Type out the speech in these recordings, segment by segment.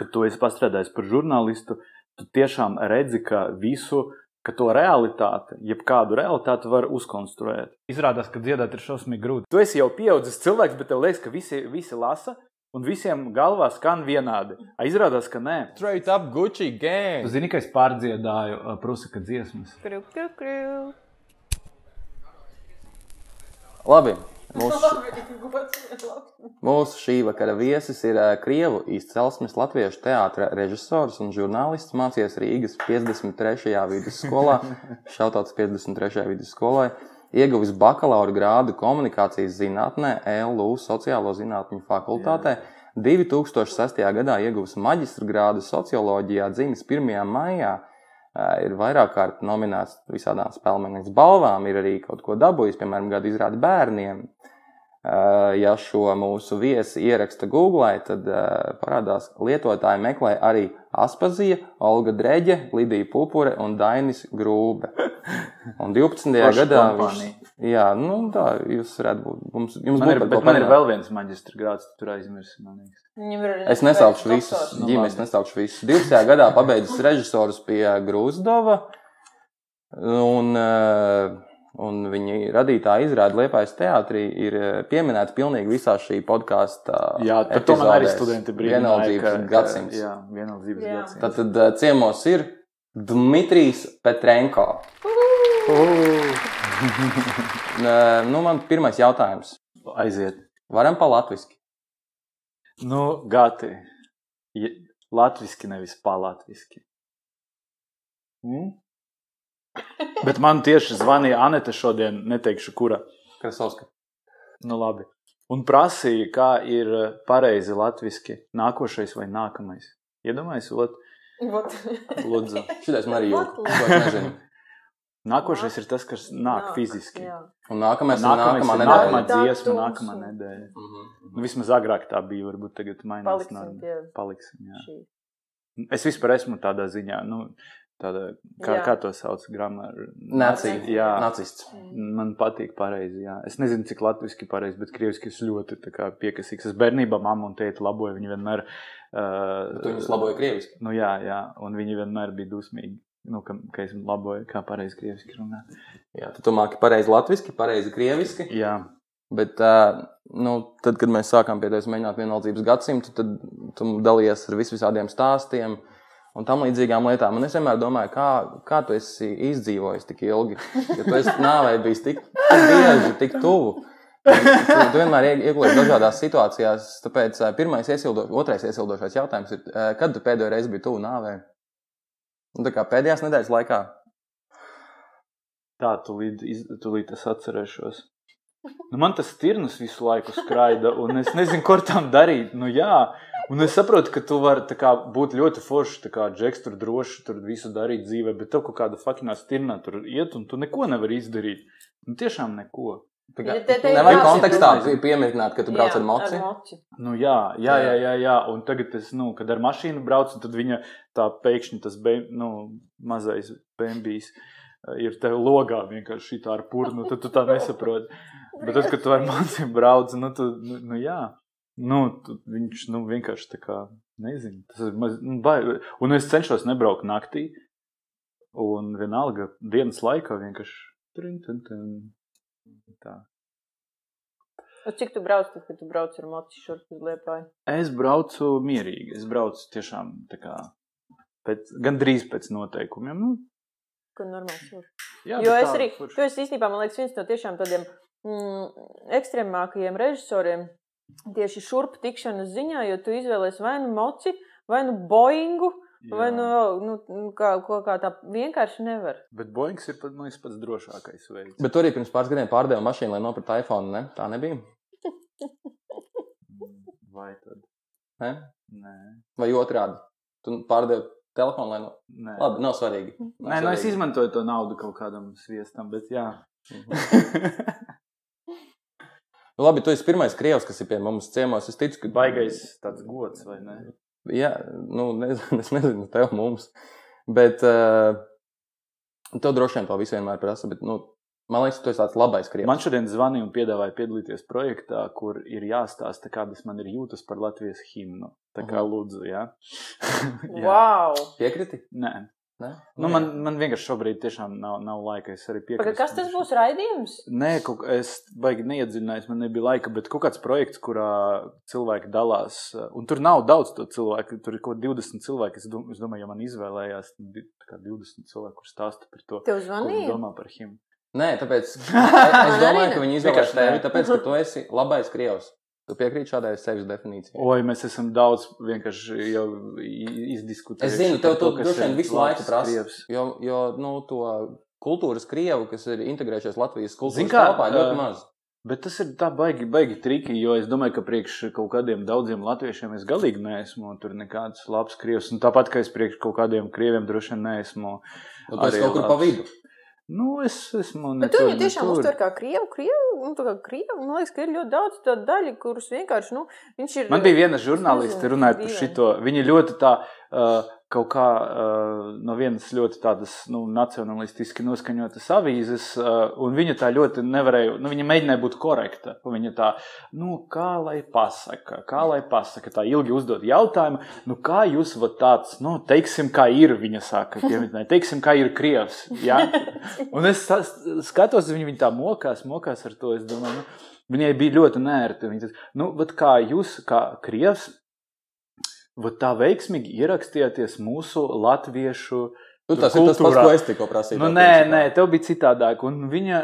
kad tu esi pastrādājis par žurnālistu, tu tiešām redzi, ka visu, ka to realitāti, jebkādu realitāti var uzkonstruēt. Izrādās, ka dziedāt ir šausmīgi grūti. Tu esi jau pieaudzis cilvēks, bet tev liekas, ka visi, visi lasa. Un visiem galvā skan vienādi. A, izrādās, ka nē. Straight up Gucci gang. Tu zini, ka es pārdziedāju uh, Prusaka dziesmas. Kru, kru, kru. Labi. Mūsu, mūsu šī vakara viesis ir Krievu izcelsmes latviešu teātra režisors un žurnālists. Mācījies Rīgas 53. vidusskolā, šautauts 53. vidusskolai. Ieguvis bakalaura grādu komunikācijas zinātnē, LU sociālo zinātņu fakultātē. 2006. gadā ieguvis maģistra grādu socioloģijā, dzimis 1. maijā. Ir vairāk kārt nominēts visādām spēļu balvām, ir arī kaut ko dabūjis, piemēram, gada izrādi bērniem. Eh, Ja šo mūsu viesi ieraksta Google, tad eh, parādās lietotāji meklē arī Aspazija, Olga Dreģe, Lidija Pupure un Dainis Grūbe. Un 12. Plaša gadā viņš, jā, nu tā, jūs varētu būt, mums, jums Man ir, būtu par bet man ir vēl viens maģistra grāds, tu tur aizmirsi. man liekas. Ir Es nesaukšu doktors. visus, Nu, ģimenes nesaukšu visus. 20. gadā pabeidzis režisors pie Grūzdova, un, eh, un viņa radītā izrāda Liepājas teātrī ir eh, pieminēta pilnīgi visā šī podkāstā. Jā, par to man arī studenti brīdināja. Vienaldzības gadsimts. Jā, vienaldzības Jā. gadsimts. Tad, tad eh, ciemos ir Dmitrijs Petrenko. Nē, Nu, man pirmais jautājums. Aiziet. Varam pa latviski? Nu, gati. Latviski, nevis palatviski. Mm? Bet man tieši zvanīja Anita šodien, neteikšu, kura. Krasovska. Nu, labi. Un prasīja, kā ir pareizi latviski nākošais vai nākamais. Iedomājieties, ot, Vot. lūdzu. Šitais man arī jūt. Vat- To es nezinu. Nākošais ir tas, kas nāk Nāk, fiziski. jā. Un nākamais ir Nākamais nākamā ir nedēļa. nākamā dziesma, tums nākamā un- nedēļa. Mhm. Nu, vismaz agrāk tā bija, varbūt tagad mainās. Paliksim norma. pie Paliksim, jā. šī. Es vispār esmu tādā ziņā, nu, tāda, kā, Jā. kā to sauc, gramāra. Nacija. Jā, Nacists. man patīk pareizi, jā. Es nezinu, cik latviski pareizi, bet krieviski es ļoti tā kā piekasīgs. Es bērnībā mamma un tēti laboja, viņi vienmēr... Uh, Tu viņus laboji krieviski. Nu jā, jā, un viņi vienmēr bija dusmīgi, nu, ka, ka es laboju, kā pareizi krieviski runāt. Jā, tu, māki pareizi latviski, pareizi krieviski. Jā, Bet, uh, nu, tad, kad mēs sākām pie tevis mēģināt vienaldzības gadsimtu, tad tu dalījies ar vis visādiem stāstiem un tam līdzīgām lietām. Un es vienmēr domāju, kā, kā tu esi izdzīvojis tik ilgi, ja tu esi nāvei bijis tik, tik bieži, tik tuvu. Tu, tu vienmēr ie- iegūsi dažādās situācijās. Tāpēc ā, pirmais iesildo, otrais iesildošais jautājums ir, ā, kad tu pēdējo reizi biji tuvu nāvei? Nu, tā kā pēdējās nedēļas laikā. tā iz- tūlīt es atcerēšos. Nu, man tas tirnus visu laiku skraida, un es nezinu, ko ar tām darīt. Nu, jā, un es saprotu, ka tu vari tā kā, būt ļoti foršs, tā kā džeks tur droši tur visu darīt dzīvē, bet tev kaut kāda fakinā stirnā tur iet, un tu neko nevari izdarīt. Nu, tiešām neko. Tā kā, Ja te- ir nevajag kontekstā pie- pieminēt, ka tu brauc Jā, ar moci. Ar moci. Nu, jā, jā, jā, jā, jā. Un tagad es, nu, kad ar mašīnu braucu, tad viņa tā pēkšņi tas be, nu, mazais bēnbijs ir te logā vienkārši šitā ar purnu, tad tu tā nesaproti. Bet tad, kad tu ar mācību brauc, nu, tu, nu, nu jā, nu, viņš, nu, vienkārši tā kā, nezinu, tas ir maz, nu, bai, un es cenšos nebraukt naktī, un vienalga dienas laikā vienkārši, trin, trin, trin, tā. Uz cik tu brauc, tad, kad tu brauc ar moci šurp uz liepāju? Es braucu mierīgi. Es braucu tiešām tā kā pēc, gandrīz pēc noteikumiem. Nu, Kur normāls ir? jā, Jo es arī, tu esi īstenībā, man liekas, viens no tiešām tādiem mm, ekstrēmākajiem režisoriem tieši šurp tikšanas ziņā, jo tu izvēlējies vai nu moci, vai nu boingu, Jā. vai nu, nu nu, kā, ko kā tā vienkārši nevar. Bet Boeings ir pat, nu, pats drošākais veids. Bet tu arī pirms pāris gadiem pārdevi mašīnu, lai nopirktu iPhone. Ne? Tā nebija. Vai tad? Ne? Nē, Vai otrādi? Tu pārdevi telefonu, lai no... nē. Labi, nav svarīgi. Nav Nē, nu, es svarīgi. izmantoju to naudu kaut kādam sviestam, bet jā. Nu, labi, tu esi pirmais krievs, kas ir pie mums ciemos. Es ticu, ka Baigais tāds gods, vai ne? Jā, nu, nezinu, es nezinu, tev mums. Bet uh, tev droši vien to visu vienmēr prasa. Bet, nu, man liekas, tu esi tāds labais krievs. Man šodien zvanīja un piedāvāja piedalīties projektā, kur ir jāstāsta, kādas man ir jūtas par Latvijas himnu. Tā kā lūdzu, jā. jā. Wow! Piekriti? Nē. Ne? Nu, man, man vienkārši šobrīd tiešām nav, nav laika. Es arī piekrītu. kas tas būs raidījums? Nē, kaut, es baigi neiedziļinājos, man nebija laika, bet kaut kāds projekts, kurā cilvēki dalās. Un tur nav daudz to cilvēku. Tur ir kaut kādi 20 cilvēki. Es domāju, es domāju ja man izvēlējās tad tā kā 20 cilvēku, kurš stāsta par to, ko viņi domā par him. Nē, tāpēc es, es domāju, ka viņi izvēlējās tevi, tāpēc, ka tu esi labais krievs. Tu piekrīti šādai sevis definīcijai. Oi, mēs esam daudz vienkārši jau izdiskutējuši. Es zinu, tev to kas droši vien visu laiku prasa. Jo, jo nu, to kultūras krievu, kas ir integrējušies Latvijas kultūras kā, telpā, ļoti maz. Bet tas ir tā baigi, baigi triki, jo es domāju, ka priekš kaut kādiem daudziem latviešiem es galīgi neesmu tur nekāds labs krievs. Un tāpat, ka es priekš kaut kādiem krieviem droši vien neesmu. Nu, arī kaut kur pa labs. vidu. Nu, es esmu. ne Bet tu viņu tiešām tur. uztver kā krievu, krievu, nu, kā krievu. Man liekas, ka ir ļoti daudz tādu daļu, kurus vienkārši, nu, viņš ir. Man bija viena žurnāliste, runājot par šito. Viņa ļoti tā, uh, kaut kā uh, no vienas ļoti tādas nu, nacionalistiski noskaņotas avīzes, uh, un viņa tā ļoti nevarēja, nu, viņa mēģināja būt korekta. Viņa tā, nu, kā lai pasaka, kā lai pasaka, tā ilgi uzdod jautājumu, nu, kā jūs vat tāds, nu, teiksim, kā ir, viņa saka, pieminēja, teiksim, kā ir Krievs. Ja? Un es skatos, uz viņu, viņa tā mokās, mokās ar to, es domāju, nu, Viņai bija ļoti nērti. Viņa teica, nu, vat kā jūs, kā krievs, vat tā veiksmīgi ierakstījāties mūsu latviešu Nu, tas ir tas pats, kultūrā. ko es tikko prasīju. Nu, nē, principā. nē, tev bija citādāk. Un viņa,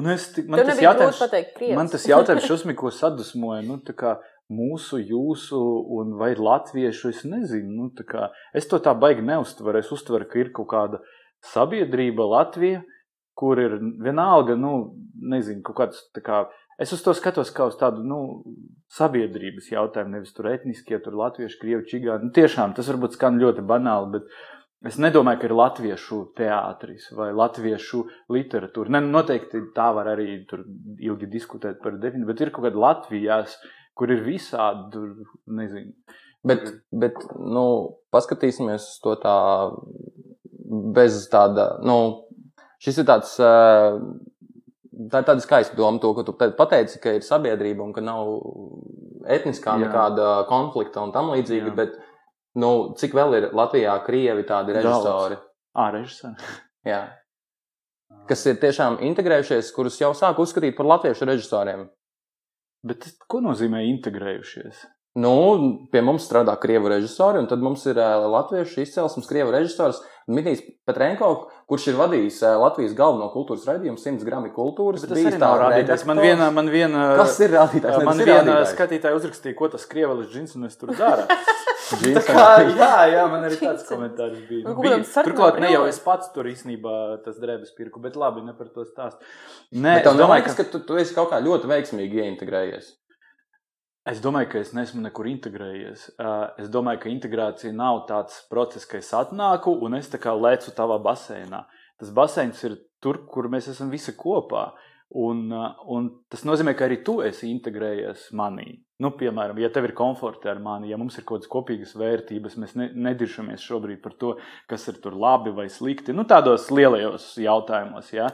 un es, man Tev tas jautājums, pateikt krievs. man tas jautājums šausmīgi ko sadusmoja. Nu, tā kā mūsu, jūsu un vai latviešu, es nezinu. Nu, tā kā, es to tā baigi neuztveru. Es uztveru, ka ir kaut kāda sabiedrība Latvija, kur ir vienalga, nu, nezinu, kaut kāds, tā kā, es uz to skatos kā uz tādu, nu, sabiedrības jautājumu, nevis tur etniskie, tur latvieši, krievi, čigāni. Nu, tiešām, tas varbūt skan ļoti banāli, bet Es nedomāju, ka ir latviešu teātris vai latviešu literatūra. Ne, noteikti tā var arī tur ilgi diskutēt par definīciju, bet ir kaut kāda Latvijas, kur ir visādi, tur, nezinu. Bet, bet nu, paskatīsimies uz to tā, bez tāda, nu, šis ir tāds, ā, tā ir tāda skaista doma, to, ko tu te pateici, ka ir sabiedrība un ka nav etniskā nekāda konflikta un tam līdzīgi, Jā. bet, nu, cik vēl ir Latvijā krievi tādi režisori? Ā, režisori. Jā. Kas ir tiešām integrējušies, kurus jau sāk uzskatīt par latviešu režisoriem. Bet ko nozīmē integrējušies? Nu, pie mums strādā krievu režisori, un tad mums ir uh, latviešu izcelsmes krievu režisors Dmitrijs Petrenko, kurš ir vadījis uh, Latvijas galveno kultūras raidījumu 100 grami kultūras. Bet tas tā rādītājs. Man viena, man viena, Kas ir rādītājs? Man ir viena rādītājs. skatītāja uzrakstīja, ko tas krievelis džins un es tur Tā kā, jā, jā, man arī tāds komentārs bija. Nu, bija turklāt ne jau es pats tur īstenībā tas drēbes pirku, bet labi, ne par to stāstu. Nē, es domāju, neliekas, ka tu, tu esi kaut kā ļoti veiksmīgi ieintegrējies. Es domāju, ka es neesmu nekur integrējies. Uh, Es domāju, ka integrācija nav tāds process, ka es atnāku un es lecu tavā baseinā. Tas baseins ir tur, kur mēs esam visi kopā. Un, uh, un tas nozīmē, ka arī tu esi integrējies manī. Nu, piemēram, ja tev ir komforta ar mani, ja mums ir kaut kādas kopīgas vērtības, mēs ne, nediršamies šobrīd par to, kas ir tur labi vai slikti. Nu, tādos lielajos jautājumos. Ja?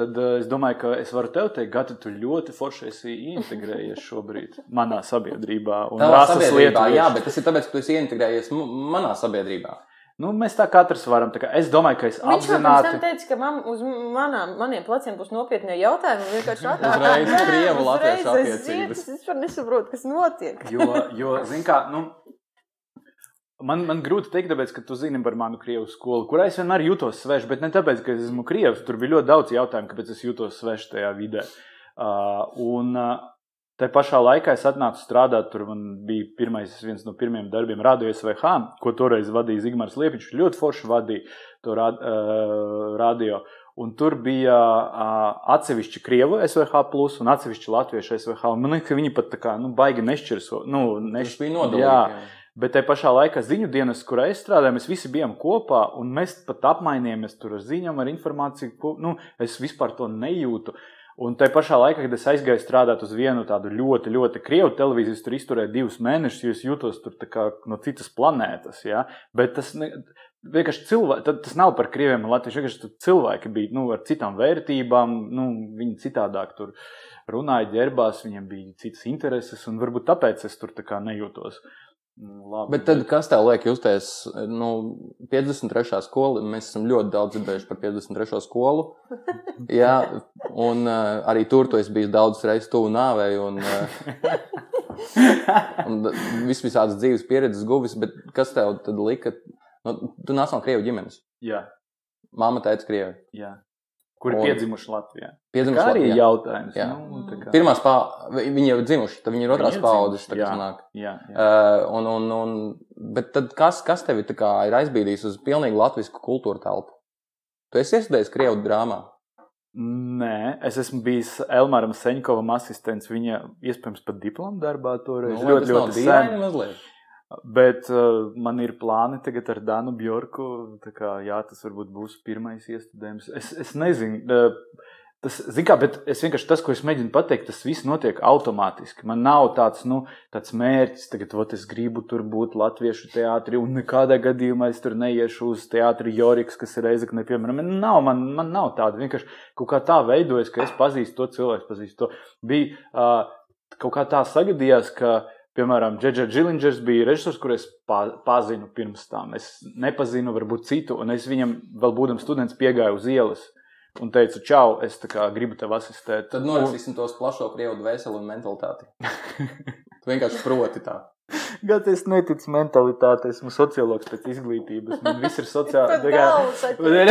Tad uh, es domāju, ka es varu tev teikt, Gati, tu ļoti forši esi integrējies šobrīd manā sabiedrībā. rases sabiedrībā, jā, bet tas ir tāpēc, ka tu esi ieintegrējies m- manā sabiedrībā. Nu, mēs tā katrs varam. Tā kā es domāju, ka es Viņš apzināti. teica, ka man uz manām, maniem pleciem būs nopietni jautājumi. un Vienkārši Uzreiz Jā, krievu uzreiz latviešu es attiecības. zinu, Es vispār nesaprotu, kas notiek. Jo, jo zin kā, nu, man, man grūti pateikt, tāpēc, ka tu zini par manu krievu skolu, kurā es vienmēr jutos svešs, bet ne tāpēc, ka es esmu krievs. Tur bija ļoti daudz jautājumu, kāpēc es jutos svešs tajā vidē. Uh, un uh, tā pašā laikā es atnācu strādāt, tur bija pirmais, viens no pirmajiem darbiem, Radio SVH, ko toreiz vadīja Zigmārs Liepiņš. Ļoti forši vadīja to rad, uh, radio. Un tur bija uh, atsevišķi krievu SVH, plus, un atsevišķi latviešu SVH. Man liekas, ka viņi pat tā kā nu, baigi nešķirso. Nu, Tas neš... bija nodalīts. Bet tajā pašā laikā ziņu dienas, kurā es strādāju, mēs visi bijām kopā, un mēs pat apmainījāmies tur ar ziņām, ar informāciju. ko- Nu, es vispār to nejūtu. Un tajā pašā laikā, kad es aizgāju strādāt uz vienu tādu ļoti, ļoti krievu televīziju, tur izturēju divus mēnešus, jo es jutos tur kā no citas planētas. Ja? Bet tas ne, vienkārši cilvēki, tas nav par krieviem un latviešiem. Vienkārši cilvēki bija nu, ar citām vērtībām, nu, viņi citādāk tur runāja, ģērbās, viņiem bija citas intereses, un varbūt tāpēc es tur tā kā nejūtos. Nu, labi, Bet tad, kas tev liek justies, nu, 53. skola, mēs esam ļoti daudz dzirdējuši par 53. skolu. Jā, un uh, arī tur tu esi bijis daudz reizes tuvu nāvei un, uh, un vis visādas dzīves pieredzes guvis, bet kas tev tad lika? Nu, tu nāc no Krievu ģimenes. Jā, Māma teica Krievi. jā. Kur ir piedzimuši Latvijā? Piedzimuši Tā arī Latvijā. jautājums. Jā. Nu, tā kā- Pirmās paudzes, viņi jau ir dzimuši, tad viņi ir otrās paudzes. jā. Jā, jā. Uh, un, un, un, bet kas, kas tevi ir aizbīdījis uz pilnīgi latviešu kultūra telpu? Tu esi iestrādājis Krievu drāmā. Nē, es esmu bijis Elmāram Seņkovam asistents. Viņa iespējams pat diplomu darbā toreiz. Nu, ļoti, ļoti dīvaini sen. mazliet. Bet uh, man ir plāni tagad ar Danu Bjorku. Kā, jā, tas varbūt būs pirmais iestudējums. Es, es nezinu. Uh, Tas, kā, bet es vienkārši tas, ko es mēģinu pateikt, tas viss notiek automātiski. Man nav tāds, nu, tāds mērķis, tagad, ot, es gribu tur būt latviešu teātrī, un nekādā gadījumā es tur neiešu uz teātri Joriks, kas ir reizekne, piemēram. Man nav, man, man nav tāda. Vienkārši kaut kā tā veidojas, ka es pazīstu to cilvēku, pazīstu to. Bija uh, kaut kā tā sagadījās, ka Piemēram, Džeģa Džilingers bija režisors, kurš es pazinu pirms tam. Es nepazinu, varbūt citu, un es viņam, vēl būdams students, piegāju uz ielas un teicu, čau, es kā gribu tev asistēt. Tad norakstīsim tos plašo Krievu dvēseli un mentalitāti. tu vienkārši proti tā. Gan es neticu mentalitātei, esmu sociologs pēc izglītības. Man viss ir sociāli. Man ir,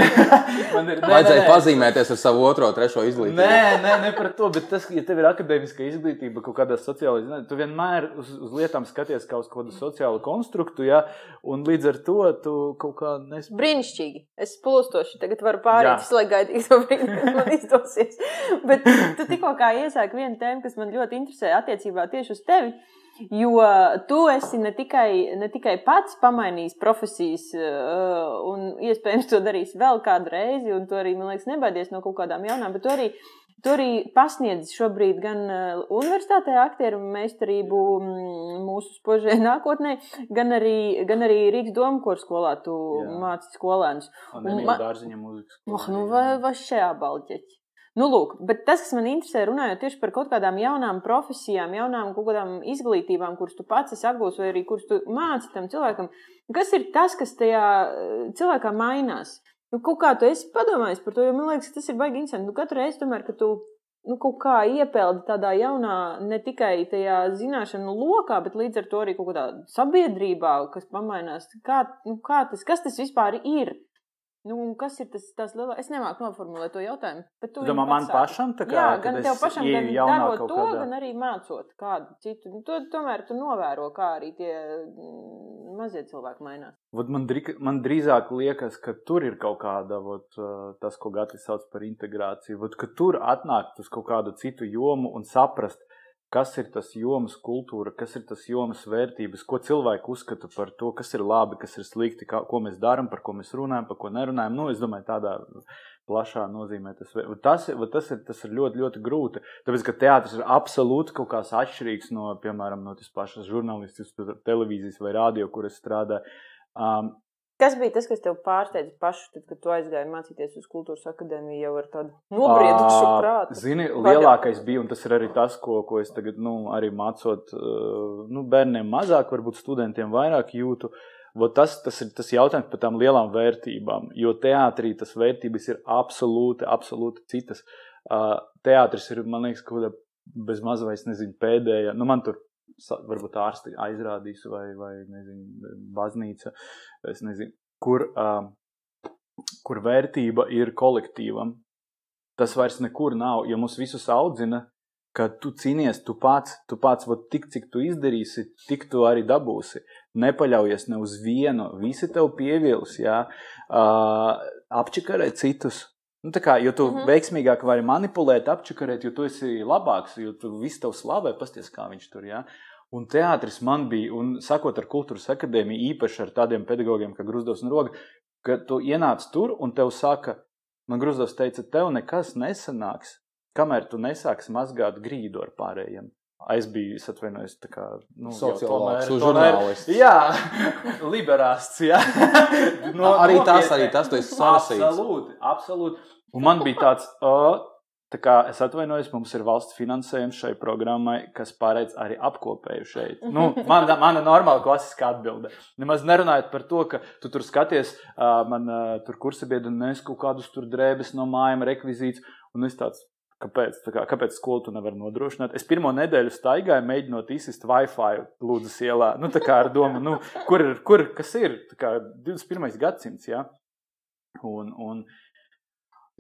man ir, nē, Vajadzēja pazīmēties ar savu otro, trešo izglītību. Nē, nē, ne par to, bet tas, ja tev ir akadēmiska izglītība kaut kādā sociālā ziņā, tu vienmēr uz, uz lietām skaties kā uz kaut kādu sociālu konstruktu, ja, un līdz ar to tu kaut kā nespēj. Brīnišķīgi. Es plūstoši tagad varu pārēt, lai gaidīju to brīdi, kad man izdosies. Bet tu tikko kā iesāki vienu tēmu, kas man ļoti interesē attiecībā tieši uz tevi. Jo tu esi ne tikai, ne tikai pats pamainījis profesijas, uh, un iespējams to darīs vēl kādu reizi, un tu arī, man liekas, nebaidies no kaut kādām jaunām, bet tu arī, tu arī pasniedz šobrīd gan uh, universitātē aktieru meistarību mm, mūsu spožajā nākotnē, gan arī, gan arī Rīgas domu koru skolā tu Jā. māci skolēnus. Un Un man- dārziņa mūzikas. Oh, nu, vai, vai šajā balķeķī? Nu, lūk, bet tas, kas man interesē, runājot tieši par kaut kādām jaunām profesijām, jaunām kaut kādām izglītībām, kuras tu pats esi apgūlis, vai arī kuras tu māci tam cilvēkam, kas ir tas, kas tajā eh, cilvēkā mainās? Nu, kaut kā tu esi padomājis par to, jo man liekas, tas ir baigi interesanti. Nu, katru reizi, tomēr, kad tu nu, kaut kā iepeldi tādā jaunā, ne tikai tajā zināšanu lokā, bet līdz ar to arī kaut kādā sabiedrībā, kas pamainās. Kā, nu, kā tas, kas tas vispār ir? Nu, kas ir tas, tas lielākais? Es nemāku noformulēt to jautājumu. Bet tu domā, man pašam tā kā, Jā, gan tev pašam, gan darot to, kādā- gan arī mācot kādu citu. Nu, to, tomēr tu novēro, kā arī tie mm, mazie cilvēki mainās. Vot man, drī, man drīzāk liekas, ka tur ir kaut kāda, vot, tas, ko Gatis sauc par integrāciju, vot, ka tur atnākt uz kaut kādu citu jomu un saprast, kas ir tas jomas kultūra, kas ir tas jomas vērtības, ko cilvēki uzskata par to, kas ir labi, kas ir slikti, kā, ko mēs darām, par ko mēs runājam, par ko nerunājam. Nu, es domāju, tādā plašā nozīmē tas, tas, tas, ir, tas ir ļoti, ļoti grūti. Tāpēc, ka teātris ir absolūti kaut kāds atšķirīgs no, piemēram, no tas pašas žurnālistikas, televīzijas vai radio, kur es strādāju. Um, Kas bija tas, kas tev pārsteidza pašu, tad, kad tu aizgāji mācīties uz kultūras akadēmiju jau ar tādu nobriedušu prātu? Zini, lielākais bija, un tas ir arī tas, ko, ko es tagad nu, arī mācot nu, bērniem mazāk, varbūt studentiem vairāk jūtu. Vot Tas, tas ir tas jautājums par tām lielām vērtībām, jo teātrī tas vērtības ir absolūti, absolūti citas. Teātris ir, man liekas, kaut kāda bez maz vai es nezinu, pēdējā. Nu, man tur varbūt ārsti aizrādīs, vai, vai nezinu, baznīca, es nezinu, kur, uh, kur vērtība ir kolektīvam. Tas vairs nekur nav, jo mums visus audzina, ka tu cīnies, tu pats, tu pats, vot tik cik tu izdarīsi, tik tu arī dabūsi. Nepaļaujies ne uz vienu, visi tev pievils, jā, uh, apčakarē citus. Nu, kā, jo tu mm. -hmm. veiksmīgāk vari manipulēt, apčakarēt, jo tu esi labāks, jo tu visu tev slavē, pasties, kā viņš tur, jā. Un teātris man bija, un sakot ar kultūras akadēmiju, īpaši ar tādiem pedagogiem kā Grusdovs un Roga, ka tu ienāc tur un tev saka, man Grusdovs teica, tev nekas nesanāks, kamēr tu nesāksi mazgāt grīdu ar pārējiem. Es biju, es atvainojos, tā kā nu, tomēr- žurnālists. Jā, liberāsts, jā. Arī tas, arī tas, tu esi sarasīts. Absolūti, absolūti. Un man bija tāds, uh, kā, es atvainojos, mums ir valsts finansējums šai programmai, kas paredz arī apkopēju šeit. Nu, man, mana normāla klasiskā atbilde. Nemaz nerunājot par to, ka tu tur skaties, man tur kursabiedri nes kaut kādus tur drēbes no mājām, rekvizītus, un es tāds. Kāpēc? Tā kā, kāpēc skolu tu nevari nodrošināt? Es pirmo nedēļu staigāju, mēģinot izsist Wi-Fi Lūdzes ielā. Nu, tā kā ar domu, nu, kur ir, kur, kas ir? Tā kā 21. gadsimts, jā. Ja? Un, un,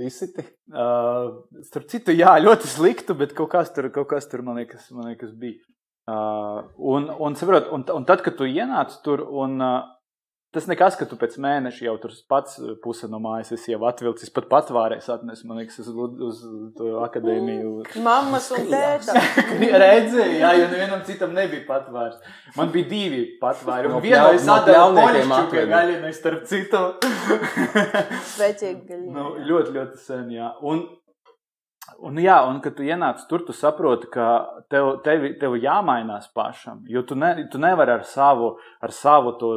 Izsiti? Uh, starp citu, jā, ļoti sliktu, bet kaut kas tur, kaut kas tur man, liekas, man liekas, bija. Uh, un, un, saprot, un, un tad, kad tu ienāc tur un uh, Tas nekas, ka tu pēc mēneša jau tur pats eh, puse no mājas esi jau atvilcis, pat patvārēs atnes, man liekas, uz, uz to akadēmiju. Mammas un tēta. Redzi, jā, jo nevienam citam nebija patvērs. Man bija divi patvēri, un vienu es atdevu poļišķu gaļinai starp citu. Svecīgi gaļinai. Nu, ļoti, ļoti sen, jā. Un, Un, jā, un kad tu ienāc tur, tu saproti, ka tev, tev, tev jāmainās pašam. Jo tu, ne, tu nevari ar savu, ar savu to,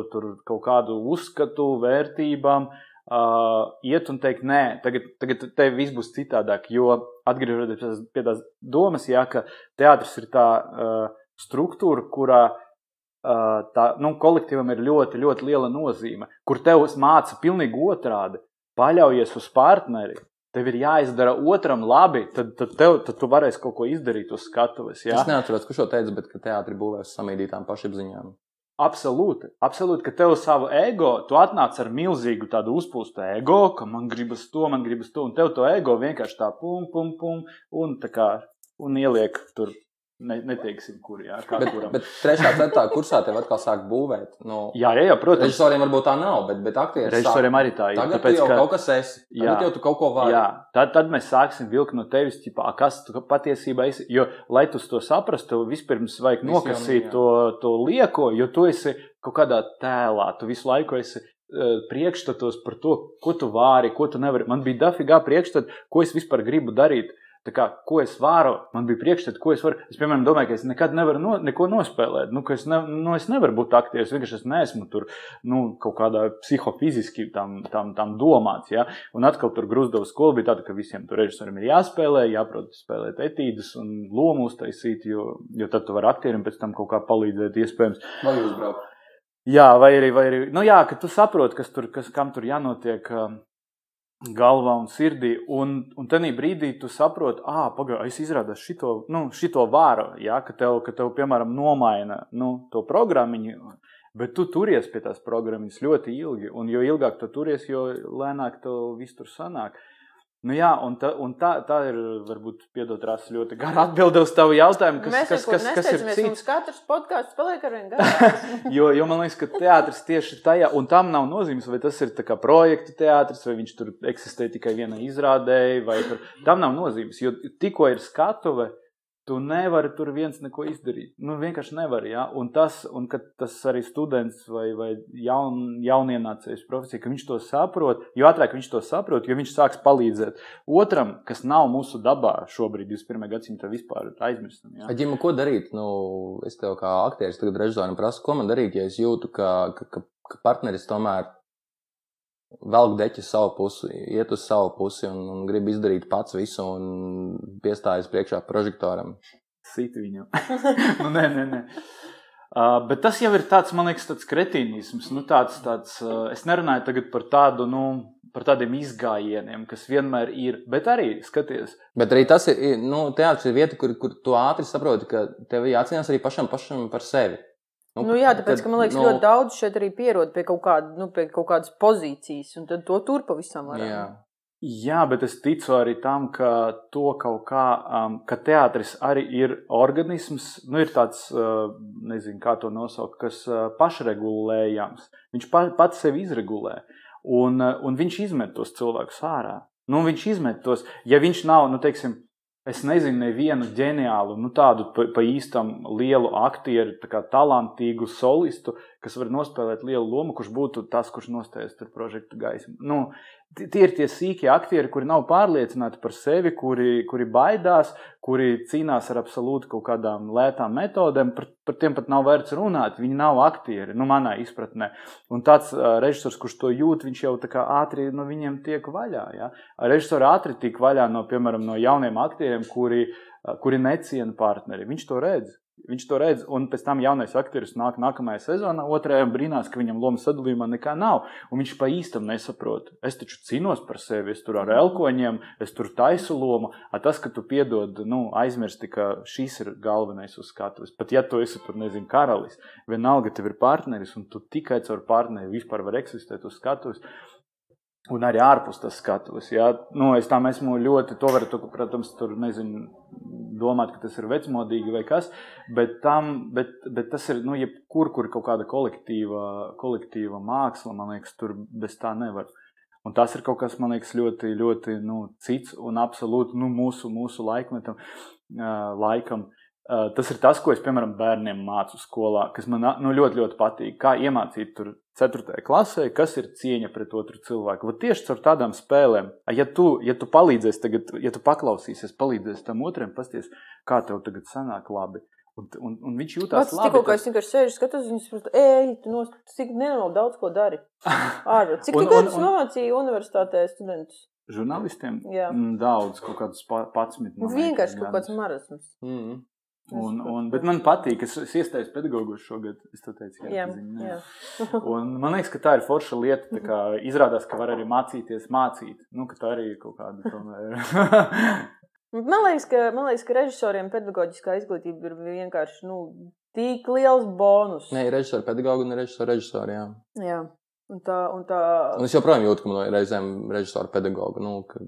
kaut kādu uzskatu, vērtībām uh, iet un teikt, nē, tagad, tagad tev viss būs citādāk. Jo atgriežoties pie tās domas, jā, ka teātris ir tā uh, struktūra, kurā uh, tā, nu, kolektīvam ir ļoti, ļoti liela nozīme, kur tev māca pilnīgi otrādi. Paļaujies uz partneri, Tev ir jāizdara otram labi, tad, tad, tev, tad tu varēsi kaut ko izdarīt uz skatuves. Ja? Es neatceros, kurš to teica, bet ka teātris būvēs samīdītām pašapziņām. Absolūti, absolūti, ka tev savu ego, tu atnāc ar milzīgu tādu uzpūstu ego, ka man gribas to, man gribas to, un tev to ego vienkārši tā pum, pum, pum, un tā kā, un ieliek tur Ne, neteiksim, kur jā, bet, kuram. bet trešā, ceturtā kursā tev atkal sāk būvēt. Nu, jā, jā, jā, protams. Režisoriem varbūt tā nav, bet, bet aktieriem Režisoriem arī tā ir. Tagad tāpēc, jau ka, kaut kas esi. Tagad jā, jau tu kaut ko vari. Jā, tad, tad mēs sāksim vilkt no tevis, ķipā, kas tu patiesībā esi. Jo, lai tu to saprastu, vispirms vajag Visu nokasīt jau, to, to lieko, jo tu esi kaut kādā tēlā, tu visu laiku esi uh, priekšstatos par to, ko tu vari, ko tu nevari. Man bija dafigā priekšstat, ko es vispār gribu darīt. Kā, ko es varu, man bija priekšstats, ko es varu. Es, piemēram, domāju, ka es nekad nevaru no, neko nospēlēt. Nu, es, ne, nu, es nevaru būt aktieris, vienkārši es neesmu tur nu, kaut kādā psihofiziski tam, tam, tam domāts. Ja? Un atkal tur Grūzdovas skola bija tāda, ka visiem tur režisoriem ir jāspēlē, jāprot spēlēt etīdes un lomu uztaisīt, jo, jo tad tu vari aktierim pēc tam kaut kā palīdzēt iespējams. Vai uzbraukt? Jā, vai arī, vai arī nu, jā, ka tu saproti, kas tur, kas, kam tur jānotiek galvā un sirdī. Un, un tajā brīdī tu saproti, ah, pagaidi, es izrādās šito, nu, šito vāru, ja, ka, tev, ka tev, piemēram, nomaina nu, to programmu. Bet tu turies pie tās programmas ļoti ilgi, un jo ilgāk tu turies, jo lēnāk tev viss tur sanāk. Uh, Nu jā, un, ta, un tā, tā ir, varbūt, piedot rāsas ļoti gara atbilde uz tavu jautājumu, kas, Mēs kas, kas, kas ir cits. Mums katrs podkāsts paliek ar vien garāks. jo, jo man liekas, ka teātris tieši tajā, un tam nav nozīmes, vai tas ir tā kā projekta teātris, vai viņš tur eksistē tikai vienai izrādēji, vai tur, tam nav nozīmes, jo tikko ir skatuve, Tu nevari tur viens neko izdarīt. Nu, vienkārši nevari. Ja? Un tas, un tas arī students vai, vai jaun, jaunienācējs profesija, ka viņš to saprot, jo ātrāk viņš to saprot, jo viņš sāks palīdzēt otram, kas nav mūsu dabā šobrīd, 21. gadsimta vispār aizmirstam. Ja? Aģim, ko darīt? Nu, es tev kā aktieris tagad režisoram prasu, ko man darīt, ja es jūtu, ka, ka, ka partneris tomēr velk deķi savu pusi, iet uz savu pusi un, un grib izdarīt pats visu un piestājas priekšā prožektoram. Sit viņam. nu, nē, nē, nē. Uh, bet tas jau ir tāds, man liekas, tāds kretīnisms. Nu, tāds, tāds, uh, es nerunāju tagad par tādu, nu, par tādiem izgājieniem, kas vienmēr ir. Bet arī skaties. Bet arī tas ir, nu, teātris ir vieta, kur, kur tu ātri saproti, ka tev jācīnās arī pašam, pašam par sevi. Nu, nu, jā, tāpēc, tad, ka man liekas, nu, ļoti daudz šeit arī pierod pie kaut, kāda, nu, pie kaut kādas pozīcijas, un tad to tur pavisam var. Jā. jā, bet es ticu arī tam, ka to kaut kā, um, ka teātris arī ir organisms, nu, ir tāds, uh, nezinu, kā to nosaukt, kas uh, pašregulējams. Viņš pa, pats sevi izregulē, un, uh, un viņš izmet tos cilvēkus ārā. Nu, viņš izmet tos, ja viņš nav, nu, teiksim, Es nezinu, nevienu ģeniālu, nu, tādu pa, pa īstam lielu aktieru, tā kā talantīgu solistu, kas var nospēlēt lielu lomu, kurš būtu tas, kurš nostājas tur projekta gaismu. Nu, tie ir tie sīkie aktieri, kuri nav pārliecināti par sevi, kuri, kuri baidās, kuri cīnās ar absolūti kaut kādām lētām metodēm. Par, par tiem pat nav vērts runāt. Viņi nav aktieri, nu, manā izpratnē. Un tāds uh, režisors, kurš to jūt, viņš jau tā kā ātri no viņiem tiek vaļā. Ja? Režisori ātri tiek vaļā no, piemēram, no jauniem aktieriem, kuri, uh, kuri neciena partneri. Viņš to redz. Viņš to redz, un pēc tam jaunais aktieris nāk nākamajā sezonā, otrajā brīnās, ka viņam lomas sadalījumā nekā nav. Un viņš pa īstam nesaprot. Es taču cīnos par sevi, es tur ar elkoņiem, es tur taisu lomu. A tas, ka tu piedod, nu, aizmirsti, ka šis ir galvenais uz skatuves. Pat ja tu esi tur, nezinu, karalis, vienalga tev ir partneris, un tu tikai caur partneri vispār var eksistēt uz skatuves. Un arī ārpus tas skatuves. Ja? Nu, es tam esmu ļoti, to varu, protams, tur nezinu, domāt, ka tas ir vecmodīgi vai kas, bet, tam, bet, bet tas ir, nu, jebkur, kur ir kaut kāda kolektīva, kolektīva māksla, man liekas, tur bez tā nevar. Un tas ir kaut kas, man liekas, ļoti, ļoti nu, cits un absolūti nu, mūsu, mūsu laikmetam, uh, laikam. Uh, tas ir tas, ko es, piemēram, bērniem mācu skolā, kas man nu, ļoti, ļoti patīk. Kā iemācīt tur 4. klasē, kas ir cieņa pret otru cilvēku. Vat tieši ar tādām spēlēm, ja tu, ja tu palīdzēsi, tagad, ja tu paklausīsies, palīdzēsi tam otram, pasties, kā tev tagad sanāk labi. Un, un, un viņš jūtas labi. Tikko, tas... es vienkārši sēžu, skatos, viņš saprot, ej, tu nos, cik nenormāli daudz ko dari. Ārā. Cik tu gadus nomācīji universitātē studentus? Žurnālistiem? Jā. Daudz, kaut kādus 11. Vienkārši kaut kāds marasms. Mm -hmm. Un, un, bet man patīk, es, es iestājos pedagogos šogad. Es to teicu, jā, jā, ziņu, jā. un man liekas, ka tā ir forša lieta. Kā, izrādās, ka var arī mācīties mācīt. Nu, ka tā arī ir kaut kāda tomēr. man, liekas, ka, man liekas, ka režisoriem pedagoģiskā izglītība ir vienkārši nu, tik liels bonus. Nē, režisori, pedagogi un režisori, režisori, jā. jā. Un tā, un tā... Un es joprojām jūtu, ka man reizēm režisora pedagoga, nu, ka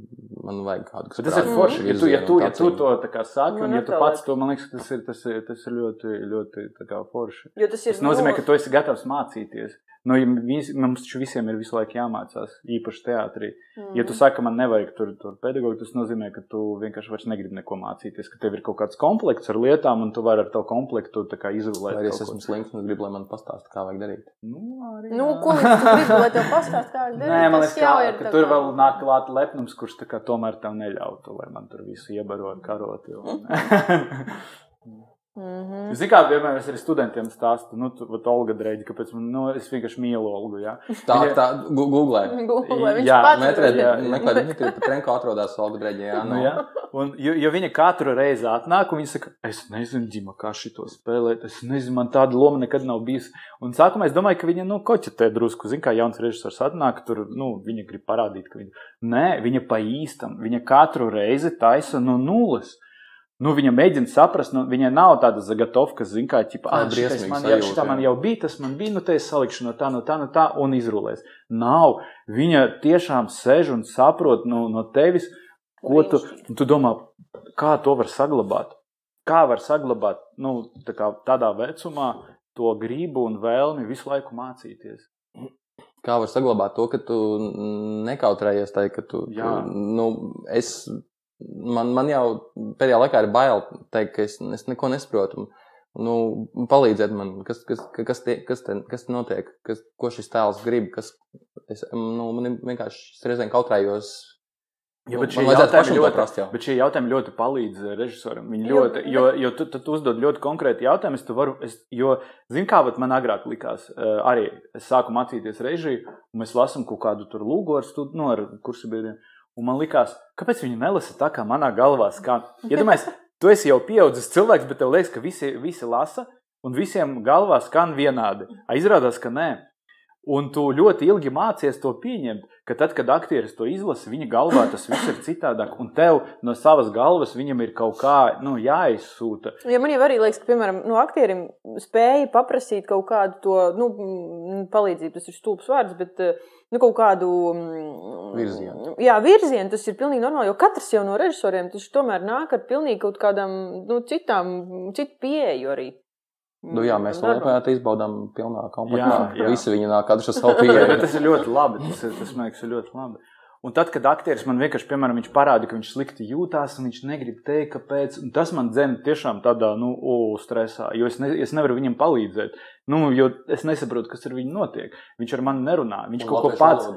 man vajag kādu, kas tas ir forši. Ja tu, ja tu, ja tu to tā kā saki, un ja tu pats to, man liekas, tas ir, tas ir, tas ir ļoti, ļoti tā kā forši. Jo tas ir. Tas nozīmē, ka tu esi gatavs mācīties. Nu, ja vis, mums taču visiem ir visu laiku jāmācās, īpaši teātrī. Mm. Ja tu saki, man nevajag tur, tur pedagogu, tas nozīmē, ka tu vienkārši vairs negribi neko mācīties, ka tev ir kaut kāds komplekts ar lietām, un tu vari ar to komplektu izolēt. Vai es esmu slims un gribu, lai man pastāsta, kā vajag darīt? Nu, arī, nu ko gribi, lai tev pastāsta, kā vajag darīt? Nē, man liekas, ka, ka tur vēl nāk klāt lepnums, kurš tā kā tomēr tev neļautu, lai man tur visu iebarot, karot. Jo, Mm -hmm. Zini, kā vienmēr es arī studentiem stāstu, nu, tu, vat Olga Dreģi, kāpēc man, nu, es vienkārši mielu Olgu, jā. Tā, Viņa... tā, googlē. Googlē, viņš jā, pats metrēt, jā, meklē, Dimitri Patrenko atrodās Olga Dreģi, jā. Nu, jā. Un, jo, jo viņa katru reizi atnāk, un viņa saka, es nezinu, Džima, kā šito spēlēt, es nezinu, man tāda loma nekad nav bijis. Un sākumā es domāju, ka viņa, nu, koķetē drusku, zin, kā jauns režisors atnāk, tur, nu, viņa grib parādīt, ka viņa, nē, viņa pa īstam, viņa katru reizi taisa no nulles. Nu, viņa mēģina saprast, nu, viņai nav tāda zagatovka, zina, kā ķipa, ah, šitais man, jau, šitā man jau bija, tas man bija, nu, te es salikšu no tā, no tā, no tā, un izrulēs. Nav. Viņa tiešām sēž un saprot no, no tevis, ko tu, tu domā, kā to var saglabāt. Kā var saglabāt, nu, tā kā tādā vecumā to gribu un vēlmi visu laiku mācīties. Kā var saglabāt to, ka tu nekautrējies tai, ka tu, Jā. tu nu, es man, man jau pēdējā laikā ir bail teikt, ka es, es neko nesaprotu. Nu, palīdziet man, kas, kas, kas, tie, kas, te, kas notiek, kas, ko šis tēls grib. Kas, es, nu, man vienkārši reizēm kautrējos. Ja, bet, šie jautājumi ļoti, prast, jau. bet šie jautājumi ļoti palīdz režisoram. Viņi ļoti, jo, jo tu, tu, tu uzdod ļoti konkrēti jautājumus, tu vari, es, jo, zini, kā man agrāk likās, arī es sāku mācīties režiju, un mēs lasām kaut kādu tur lūgu ar, stud, nu, ar kursabiedriem. Un man likās, kāpēc viņi nelasa tā, kā manā galvā skan. Iedomājieties, ja tu esi jau pieaudzis cilvēks, bet tev liekas, ka visi, visi lasa, un visiem galvā skan vienādi. Izrādās, ka nē. Un tu ļoti ilgi mācies to pieņemt, ka tad, kad aktieris to izlasa, viņa galvā tas viss ir citādāk, un tev no savas galvas viņam ir kaut kā nu, jāizsūta. Ja man jau arī liekas, ka, piemēram, no aktierim spēja paprasīt kaut kādu to nu, palīdzību, tas ir stulbs vārds, bet nu, kaut kādu virzienu. Jā, virzienu tas ir pilnīgi normāli, jo katrs jau no režisoriem tas tomēr nāk ar pilnīgi kaut kādām nu, citām, citu pieeju arī. Nu, jā, mēs vēl joprojām izbaudām pilnā komplektā. Jā, jā. Visi viņi nāk, ar savu pieeju. tas ir ļoti labi. Tas, ir, tas, man liekas, ir ļoti labi. Un tad, kad aktieris man vienkārši, piemēram, viņš parāda, ka viņš slikti jūtās, un viņš negrib teikt, kāpēc, tas man dzēna tiešām tādā, nu, o, stresā, jo es, ne, es nevaru viņam palīdzēt. Nu, jo es nesaprotu, kas ar viņu notiek. Viņš ar mani nerunā, viņš un kaut ko pats.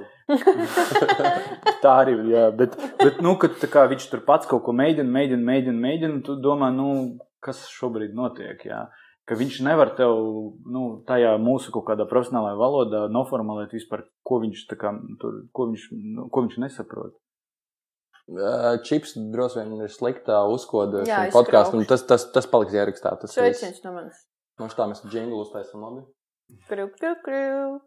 tā arī ir, bet, bet nu, kad kā, viņš tur pats kaut ko mēģina, mēģina, mēģina, mēģina, tu domā, nu, kas šobrīd notiek, jā. Ka viņš nevar tev nu, tajā mūsu kaut kādā profesionālajā valodā noformulēt vispār, ko viņš, kā, tur, ko viņš, nu, ko viņš nesaprot. Čips droši vien ir sliktā uzkoda šim podkāstam. Tas, tas, tas paliks ierakstā. Tas Sveiciens no manis. Mums tā mēs džinglu uztaisam labi. Kriu, kriu, kriu.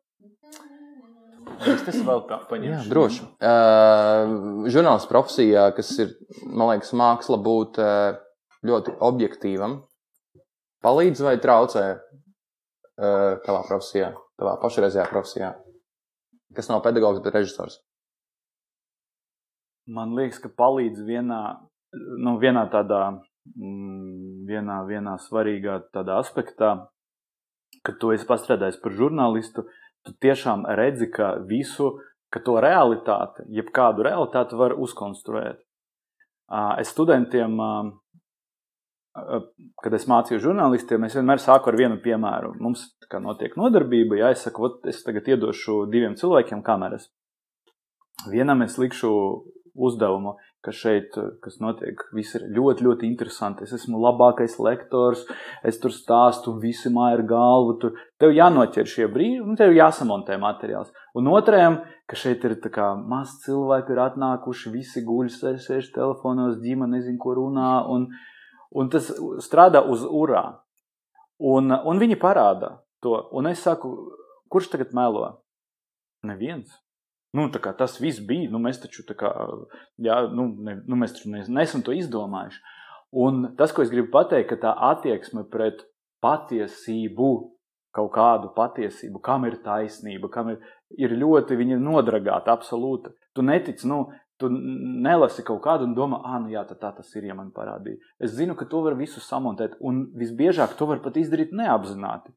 Es tas vēl tā paņemšu. Jā, droši. Uh, žurnālists profesijā, kas ir, man liekas, māksla būt uh, ļoti objektīvam, palīdz vai traucē uh, tavā profesijā, tavā pašreizējā profesijā? Kas nav pedagogs, bet režisors? Man liekas, ka palīdz vienā, nu, vienā tādā, mm, vienā, vienā svarīgā tādā aspektā, kad tu esi pastrādājis par žurnālistu, tu tiešām redzi, ka visu, ka to realitāti, jebkādu realitāti var uzkonstruēt. Es studentiem kad es mācīju žurnālistiem, es vienmēr sāku ar vienu piemēru. Mums kā notiek nodarbība, ja es saku, es tagad iedošu diviem cilvēkiem kameras. Vienam es likšu uzdevumu, ka šeit, kas notiek, viss ir ļoti, ļoti interesanti. Es esmu labākais lektors, es tur stāstu, visi māja ir galva. Tur. Tev jānoķer šie brīži, un tev jāsamontē materiāls. Un otrajam, ka šeit ir maz cilvēku, ir atnākuši, visi guļ, sēž telefonos, ģimene nezin, ko runā. Un, uh, Un tas strādā uz urā. Un, un viņi parāda to. Un es saku, kurš tagad melo? Neviens. Nu, tas viss bija. Nu, mēs taču, kā, jā, nu, ne, nu, mēs taču ne, neesam to izdomājuši. Un tas, ko es gribu pateikt, ka tā attieksme pret patiesību, kaut kādu patiesību, kam ir taisnība, kam ir, ir ļoti nodragāta, absolūta. Tu netici, nu, Tu nelasi kaut kādu un domā, ah, nu jā, tā, tā tas ir, ja man parādīja. Es zinu, ka to var visu samontēt, un visbiežāk to var pat izdarīt neapzināti.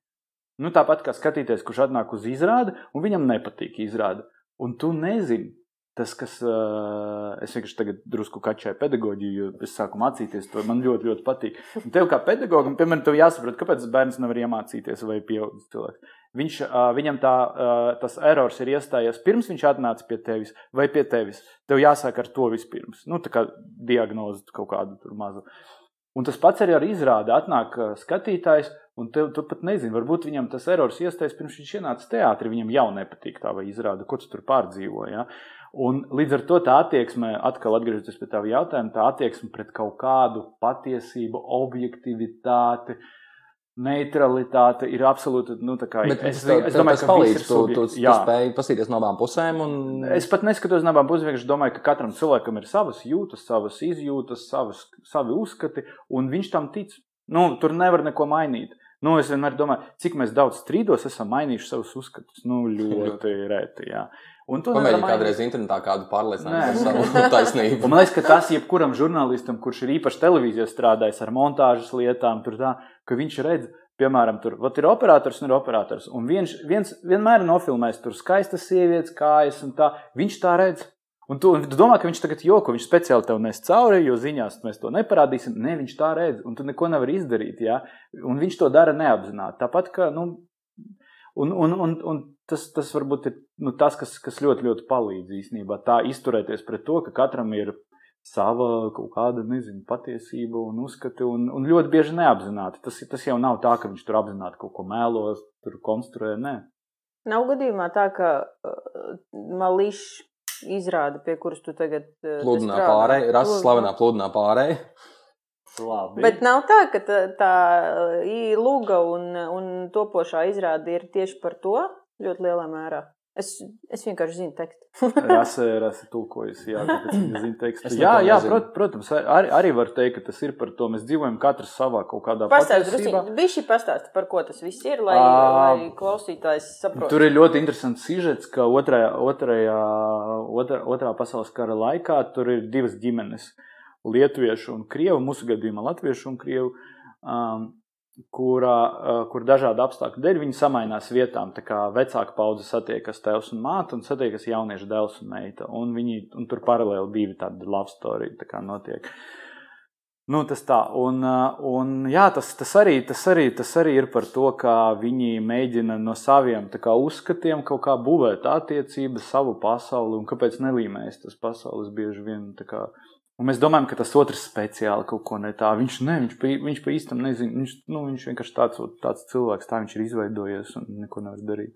Nu, tāpat kā skatīties, kurš atnāk uz izrādi, un viņam nepatīk izrāde. Un tu nezini, tas, kas uh, es vienkārši tagad drusku kačēju pedagoģiju, jo es sāku mācīties to. Man ļoti, ļoti patīk. Un tev kā pedagogam, piemēram, tev jāsaprot, kāpēc bērns nevar iemācīties vai pieaugušs cilvēks. Viņš, uh, viņam tā, uh, tas erors ir iestājies pirms viņš atnāca pie tevis vai pie tevis. Tev jāsāk ar to vispirms. Nu, tā kā diagnozi kaut kādu mazu. Un tas pats arī ar izrādi. Atnāk skatītājs, un tev, tu pat nezini, varbūt viņam tas erors iestājas pirms viņš ienāca teātrī. Viņam jau nepatīk tā vai izrāda, ko tu tur pārdzīvo. Ja? Un līdz ar to tā attieksme, atkal atgriežoties pie tā jautājuma, tā attieksme pret kaut kādu patiesību, objektivitāti, neutralitāte ir absolūti. Nu, kā, Bet es, tā, es domāju, ka tas palīdz. Tu, tu, tu spēj paskatīties no abām pusēm. Un... Es pat neskatos no abām pusēm. Vienkārši domāju, ka katram cilvēkam ir savas jūtas, savas izjūtas, savas, savi uzskati, un viņš tam tic. Nu, tur nevar neko mainīt. Nu, es vienmēr domāju, cik daudz strīdos esam mainījuši savus uzskatus. Nu, ļoti reti. Jā. Un tu Pamēģini kādreiz internetā kādu pārliecināt par savu taisnību. man liekas, ka tas jebkuram žurnālistam, kurš ir īpaši televīzijā strādājis ar montāžas lietām, tur tā, ka viņš redz, piemēram, tur ir operators un ir operators. Un viens, viens vienmēr ir nofilmējis tur skaistas sievietes, kājas un tā. Viņš tā redz. Un tu, un tu domā, ka viņš tagad joko, viņš speciāli tev nes cauri, jo ziņās mēs to neparādīsim. Nē, ne, viņš tā redz, un tu neko nevari izdarīt. Ja? Un viņš to dara neapzināti. Tāpat kā nu, Un, un, un, un tas, tas varbūt ir nu, tas, kas, kas ļoti, ļoti palīdz īstenībā tā izturēties pret to, ka katram ir sava kaut kāda, nezinu, patiesība un uzskati, un, un ļoti bieži neapzināti. Tas, tas jau nav tā, ka viņš tur apzināti kaut ko mēlos, tur konstruē, nē. Nav gadījumā tā, ka uh, malīšs izrāda, pie kuras tu tagad uh, pludinā pārēj, rasa slavenā pludinā pārēj. Labi. Bet nav tā, ka tā, tā lūga un, un topošā izrāde ir tieši par to ļoti lielā mērā. Es, es vienkārši zinu tekstu. rasa, rasa tulkojas, jā, zinu tekstu. jā, jā prot, protams, arī, arī var teikt, ka tas ir par to. Mēs dzīvojam katrs savā kaut kādā patiesībā. Bišķi pastāst, par ko tas viss ir, lai, à, lai klausītājs saprotu. Tur ir ļoti interesants sižets, ka otrajā, otrajā, otrā, otrā pasaules kara laikā tur ir divas ģimenes. Lietuviešu un krievu, mūsu gadījumā latviešu un krievu. Um, kurā, uh, kur dažādu apstākļu dēļ viņi samainās vietām. Tā kā vecāka paudze satiekas tēvs un māte, un satiekas jauniešu dēls un meita. Un, viņi, un tur paralēli divi tādi love story tā kā notiek. Nu, tas tā, un, un jā, tas, tas, arī, tas, arī, tas arī ir par to, kā viņi mēģina no saviem kā, uzskatiem kaut kā būvēt attiecības, savu pasauli, un kāpēc nelīmējas tas pasaules bieži vien kā Un mēs domājam, ka tas otrs speciāli kaut ko ne tā. Viņš, ne, viņš, pa, viņš pa īstam nezina. Viņš, nu, viņš vienkārši tāds, tāds cilvēks, tā viņš ir izveidojies un neko nevar darīt.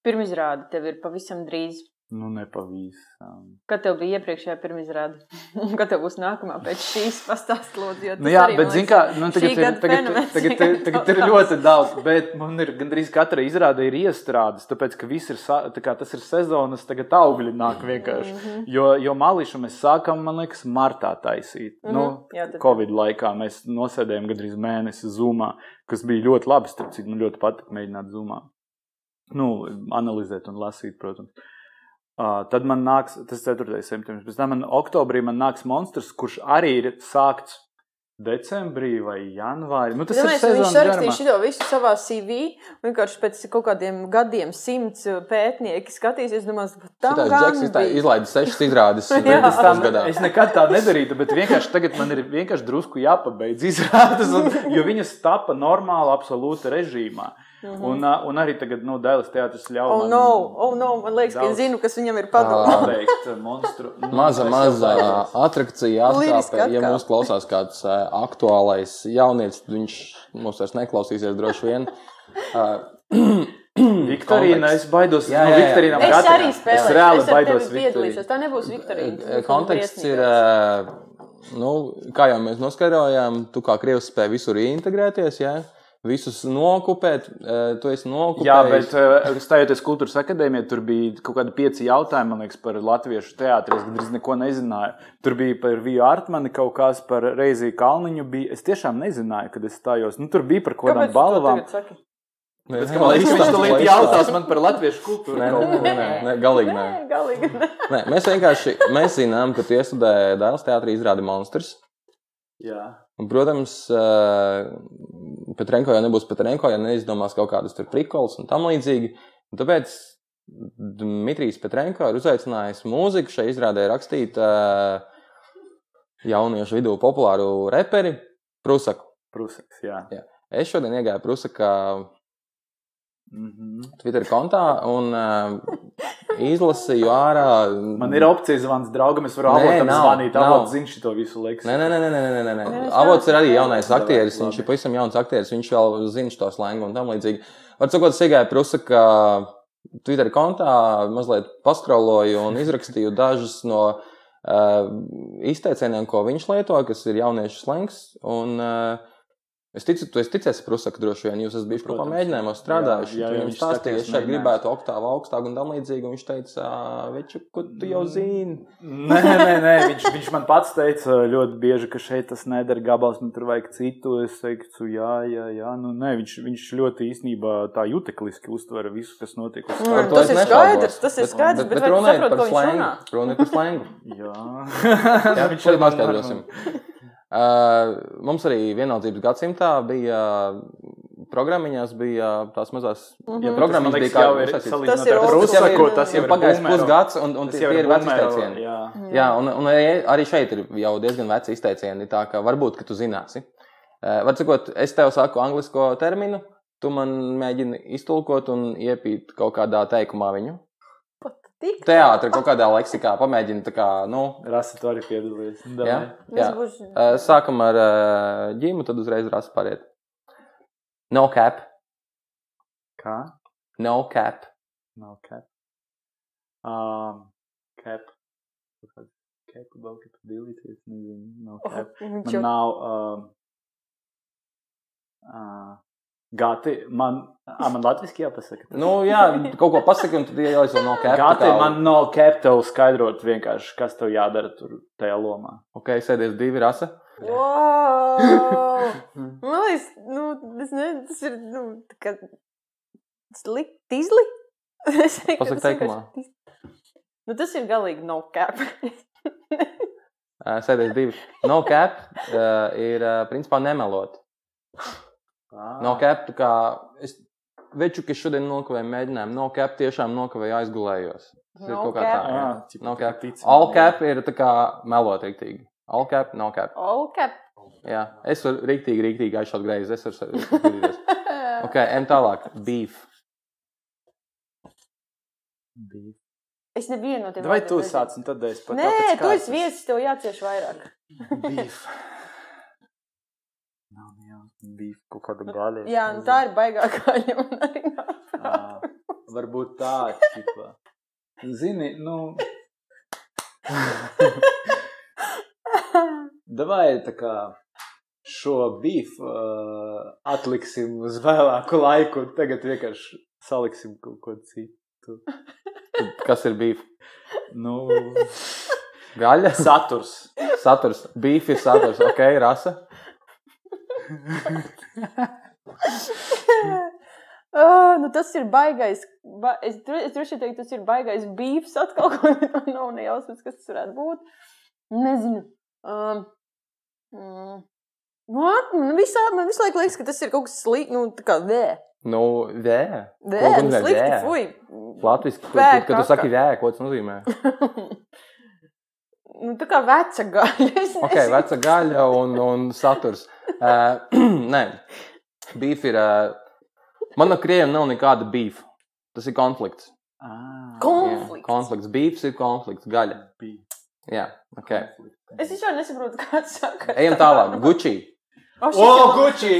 Pirmizrāde tev ir pavisam drīz. Nu, nepavisam. Kad tev bija iepriekšējā pirmizrāde? Kad tev būs nākamā pēc šīs pastāstīt, lūdzu? Nu, jā, bet, zini, kā, nu, tagad, ir, tagad, tagad, tagad, tagad ir ļoti daudz, bet man ir gandrīz katra izrāde ir iestrādes, tāpēc, ka viss ir, kā, tas ir sezonas, tagad augļi nāk vienkārši. Mm -hmm. Jo, jo malīšu mēs sākam, man liekas, martā taisīt. Mm -hmm. nu, jā, tad... Covid laikā mēs nosēdējām gandrīz mēnesi zumā, kas bija ļoti labi, starp citu, man ļoti patika mēģināt zumā. Nu, analizēt un lasīt, protams. Uh, tad man nāks, tas ir 4. septembris, pēc tam man oktobrī man nāks monstrs, kurš arī ir sākts decembrī vai janvārī. Nu, tas ja, ir viņš sarakstīja šo visu savā CV. Vienkārši pēc kaut kādiem gadiem simts pētnieki skatīsies, domās, tā ir Džeks, izlaida sešas izrādes. es, tam, es nekad tā nedarītu, bet vienkārši tagad man ir vienkārši drusku jāpabeidz izrādes, un, jo viņas tapa normāli, absolūti režīmā. Mm -hmm. un, un arī tagad, nu, Dēls teātris ļauj. Oh, no, oh, no, man liekas, daudz... ka es zinu, kas viņam ir padomā. Pabeigt monstru. Nu, maza, maza atrakcija atkāpē. Ja mūs klausās kāds uh, aktuālais jaunietis, viņš mūs vairs neklausīsies droši vien. Uh, Viktorīna, es baidos no Viktorīna. Es gatavā. arī spēlēju. Es reāli es baidos piedalīšos. Tā nebūs Viktorīna. Konteksts ir, nu, kā jau mēs noskaidrojām, tu kā Krievs spēj visur ieintegrēties, jā. Ja? Visus nokupēt. Tu esi nokupējis. Jā, bet stājoties kultūras akadēmijā, tur bija kaut kādi pieci jautājumi, man liekas, par latviešu teātri. Es gandrīz neko nezināju. Tur bija par Viju Artmani kaut kas, par Reiziju Kalniņu. Bija. Es tiešām nezināju, kad es stājos. Nu, tur bija par kaut kādām balvām. Pēc, man liekas, viņš tulīt jautās man par latviešu kultūru. Nē, nē, nē, nē, galīgi nē. nē, galīgi nē. nē mēs vienkārši mēs zinām, ka tu iestudēji dēls teātrī izrādi monstrs. Jā. Un, protams, Petrenko jau nebūs Petrenko, ja neizdomās kaut kādas prikolas un tam līdzīgi. Un tāpēc Dmitrijs Petrenko ir uzaicinājis mūziku šai izrādē rakstīt uh, jauniešu vidū populāru reperi Prusaku. Prusaks, jā. jā. Es šodien iegāju Prusakā Mm -hmm. Twitter kontā un uh, izlasīju ārā. Man ir opcija zvans draugam, es varu avotam zvanīt. Avots zina šo visu laiku. Nē, nē, nē, nē, nē, nē, nē. Avots ir arī jaunais aktieris. Viņš ir pavisam jauns aktieris. Viņš vēl zina šo slēngu un tam līdzīgi. Var sakot, iegāju Prusaka Twitter kontā, mazliet paskroloju un izrakstīju dažus no uh, izteicieniem, ko viņš lieto, kas ir jauniešu slēngs. Un, uh, Es ticu, tu esi ticies Prusaka droši vien, jūs esat bijuši kopā mēģinājumos strādājuši. Jā, jā, viņš stāstīja, ka šeit gribētu oktāvu augstāk un tam līdzīgi, un viņš teica, veču, ko tu jau zini? nē, nē, nē, viņš, viņš man pats teica ļoti bieži, ka šeit tas nedara gabals, man tur vajag citu. Es teiktu, jā, jā, jā, nu nē, viņš, viņš ļoti īstenībā tā jutekliski uztver visu, kas notiek. Mm, tas, tas ir skaidrs, tas ir skaidrs, bet, bet, bet ir par slēngu. Ir par slēngu. jā. jā, viņš ir paskaidrosim. Mums arī vienaldzības gadsimtā bija programmiņās, bija tās mazās mm -hmm. programmas, bija kā jau ir tas ir Rusako, tas jau ir pagājis pusgads, un, un tie ir veci izteicieni. Jā, jā un, un arī šeit ir jau diezgan veci izteicieni, tā ka varbūt, ka tu zināsi. Var sakot, es tev saku anglisko terminu, tu man mēģini iztulkot un iepīt kaut kādā teikumā viņu. Tik Teātris kaut kādā leksikā pamēģina tā kā, nu. Rasa to arī piedalīties. Jā, jā. Būs... Sākam ar ģimu, tad uzreiz rasa pāriet. No cap. Kā? No cap. No cap. Um, cap. Capable capabilities. Nezinu, no oh, cap. Oh, Man nav. Um, uh, Gati, man, a, man latviešu jāpasaka. Nu, jā, kaut ko pasaki, un tad ielaiž no capita. Gati, kā... man no capital skaidrot vienkārši, kas tev jādara tur tajā lomā. Ok, sēdies divi rasa. Wow! man liekas, nu, tas, ne, tas ir, nu, tā kā slikt, izli. Pasaka teikumā. Nu, tas ir galīgi no cap. Uh, sēdēs divi. No cap uh, ir uh, principā nemelot. Ah. No cap, tā kā es veču, ka šodien nokavēju mēģinājumu, no cap tiešām nokavēju aizgulējos. Tas ir No kaut kā cap. tā. jā. Ah, No cap. tic, All cap ir tā kā melot rīktīgi. All cap, no cap. All cap. Jā, es varu rīktīgi, rīktīgi aizšaut greizi. Es varu skatīties. Ok, ejam tālāk. Beef. bija. Es nevienu no tiem Vai tu sāc, un tad es pat Nē, tu esi viesis, tev jācieš vairāk. Beef. Beef, kaut kāda gaļa. Jā, nu tā ir baigā gaļa. varbūt tā, ķipa. Zini, nu. Davai tā kā šo beefu uh, atliksim uz vēlāku laiku, un tagad vienkārši saliksim kaut ko citu. Kas ir beef? Nu, Gaļa? saturs. Saturs. Beef ir saturs. Ok, rasa. Oh, nu tas ir baigais. Ba es es droši vien teiktu, tas ir baigais beefs atkal, ko man nav ne jausmas, kas tas varētu būt. Nezinu. Um, mm, nu, man, visā, man visu laiku liekas, ka tas ir kaut kas slikts, nu, tā kā vē. Nu, vē. Vē, nu, slikti, fuj. Latvijas, Vē, kad tu saki vē, ko tas nozīmē? nu, tā kā veca gaļa. Ok, veca gaļa un, un saturs. Uh, nē, beef ir. Uh, man ar krieviem nav nekāda beef. Tas ir konflikts. Ah, Konflikts. Jā, konflikts. Beefs ir konflikts. Gaļa. beef. Jā, ok. Es vispār nesaprotu, kāds saka. Ejam tālāk. Gucci. O, O, šis jau- Gucci!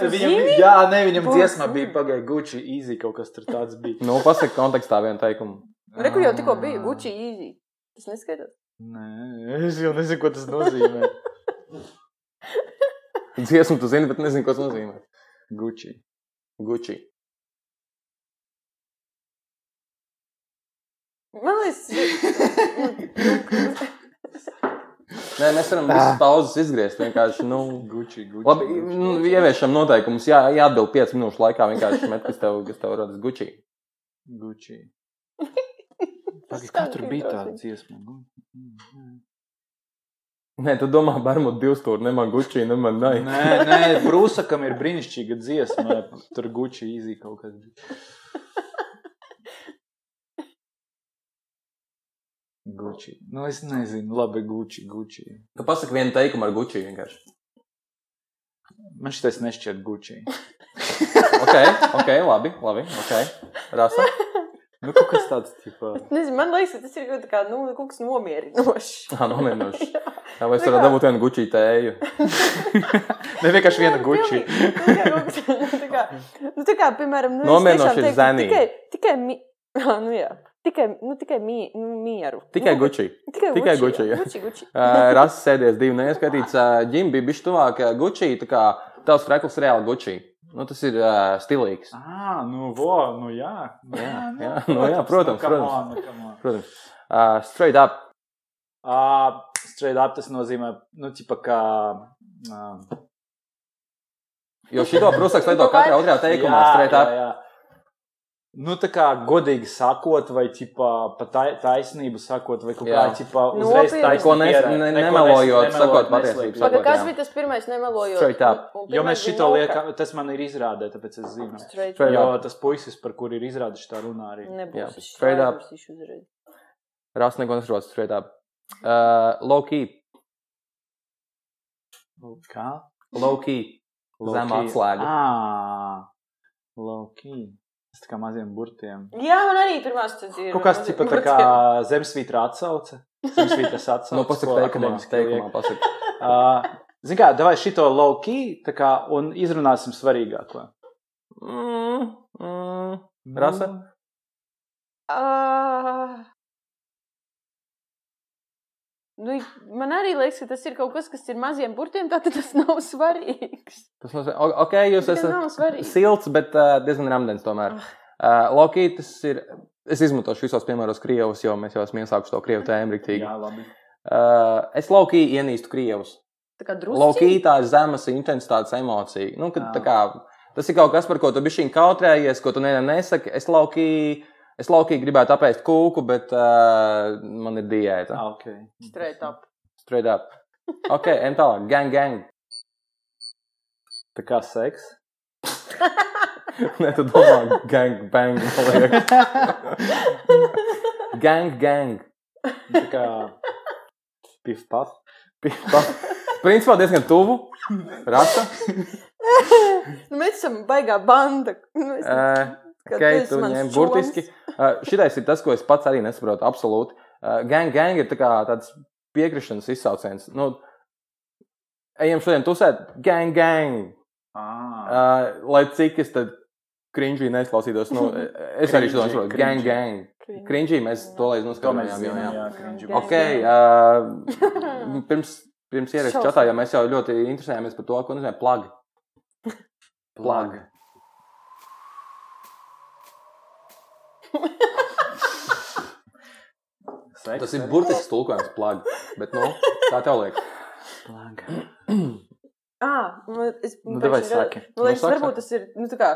Tu Viņam, jā, ne, viņam dziesmā bija pagāja Gucci, easy kaut kas tur tāds bija. Nu, pasaka kontekstā vienu teikumu. Reku jau tikko bija Gucci easy. Tas neskaitās. Nē, es jau nezinu, ko tas nozīmē. Dziesmu tu zini, bet nezinu, ko tas nozīmē. Gucci. Gucci. Man liekas, Nē, mēs varam visas pauzes izgriezt. Vienkārši, nu, Gucci, Gucci. labi, Gucci. nu, ieviešam noteikumus. Jā, jāatbild 5 minūšu laikā. Vienkārši met, kas tev, kas tev rodas Gucci. Gucci. Pagaid, kā tur bija tā dziesma? Gu- Nē, tu domā, Bermuda divstūri, ne man Gucci, ne man Nai. Nē, nē, Brūsakam ir brīnišķīga dziesma. Tur Gucci easy kaut kas bija. Gucci. Nu, es nezinu, labi, Gucci, Gucci. Tu pasaki vienu teikumu ar Gucci vienkārši. Man šitais nešķiet Gucci. Ok, ok, labi, labi, ok. Rasa. Nu, kaut kas tāds, tipā. nezinu, man liekas, ka tas ir kaut, kā, nu, kaut kas nomierinošs. Tā nomierinoši. Jā, vai es varu dabūt vienu Gucci tēju? Ne vienkārši viena Gucci. Gucci. tā kā, nu, tā kā, piemēram, nu, tiešām ir zenī. Tikai, tikai, mi... ah, nu, jā. Tikai, nu, tikai mi, nu, mieru. Tikai nu, Gucci. Tikai, tikai jā. jā. Gucci, Gucci. Uh, Rasa sēdies divi neieskatīts. Uh, Ģim bija bišķi tuvāk uh, Gucci, tā kā tavs krekls reāli Gucci. Nu, tas ir uh, stilīgs. Ah, nu, vo, nu jā. Nu, Jā, jā, nu jā, protams, nu, protams. on, nu, on. Protams. Uh, straight up. Uh, straight up tas nozīmē, nu, tipa kā. Uh, Jo šito prusaks lieto katrā otrajā teikumā. Straight up. jā. Nu, tā kā godīgi sakot, vai ķipā, pa tai, taisnību sakot, vai kaut kā Jā. ķipā uzreiz taisnība. Ko nes- ne- nemelojot, sakot patiesību, sakot, kas jā. bija tas pirmais nemelojot? Straight up. Un- un Jo mēs šito liekam, tas man ir izrādē, tāpēc es zinu. Straight Straight Jo up. tas puisis, par kuru ir izrādīts tā runā arī. Nebūs. straight up. Rasa neko nesaprot. Straight up. Uh, low key. Kā? Low key. Zem Low-key. atslēga. Ah, low key. Tas kā maziem burtiem. Jā, man arī pirmās tas ir. Kaut kas tipa tā kā zemesvītra atsauce. Zemesvītras atsauce. Nu, pasaka ko teikumā. Teikumā pasaka. Uh, Zini kā, davai šito low key, tā kā, un izrunāsim svarīgāko. Mm, mm. Rasa? Uh, nu, man arī liekas, ka tas ir kaut kas, kas ir maziem burtiem, tātad tas nav svarīgs. Tas nozīmē, ok, jūs Tas esat silts, bet uh, diezgan rāmdens tomēr. Uh, Loki, tas ir. Es izmantošu visos piemēros Krievus, jo mēs jau esam iesākuši to Krievu tēmu rīktīgi. Jā, labi. Uh, es Loki ienīstu Krievus. Tā kā drusku. Loki tā ir zemes intensitātes emocija. Nu, kad, tā kā, tas ir kaut kas, par ko tu bišķiņ kautrējies, ko tu nevienam nesaki. Es Loki, es Loki gribētu apēst kūku, bet uh, man ir diēta. Ah, ok. Straight up. Straight up. Ok, ejam tālāk. Gang, gang. Tā kā seks. Nē, tu domā, gang, bang. gang, gang. Tā kā pif paf. Pa- Principā diezgan tuvu. Rasa. Nu, mēs esam baigā banda. Nu, es, Uh, ka okay, tu ņem burtiski. Uh, šitais ir tas, ko es pats arī nesaprotu. Absolūti. Gang, gang ir tā kā tāds piekrišanas izsauciens. Nu, ejam šodien tusēt. Gang, gang. Ah. Uh, lai cik es tad krinžī neizklausītos. Nu, es arī šo saprotu. Gang, Cringy. gang. Krinžī mēs to jau, zinām, jā. jā. Gang, Ok, uh, pirms, pirms ierakstu čatā, jo mēs jau ļoti interesējamies par to, ko nozīmē plagi. Plagi. Seks Tas ir burtisks tulkojums, plagi. Bet, nu, kā tev liekas? Plaga. Ah, nu, es, Nu, davai saki. Man liekas, Nu, saki, varbūt tas ir, nu, tā kā,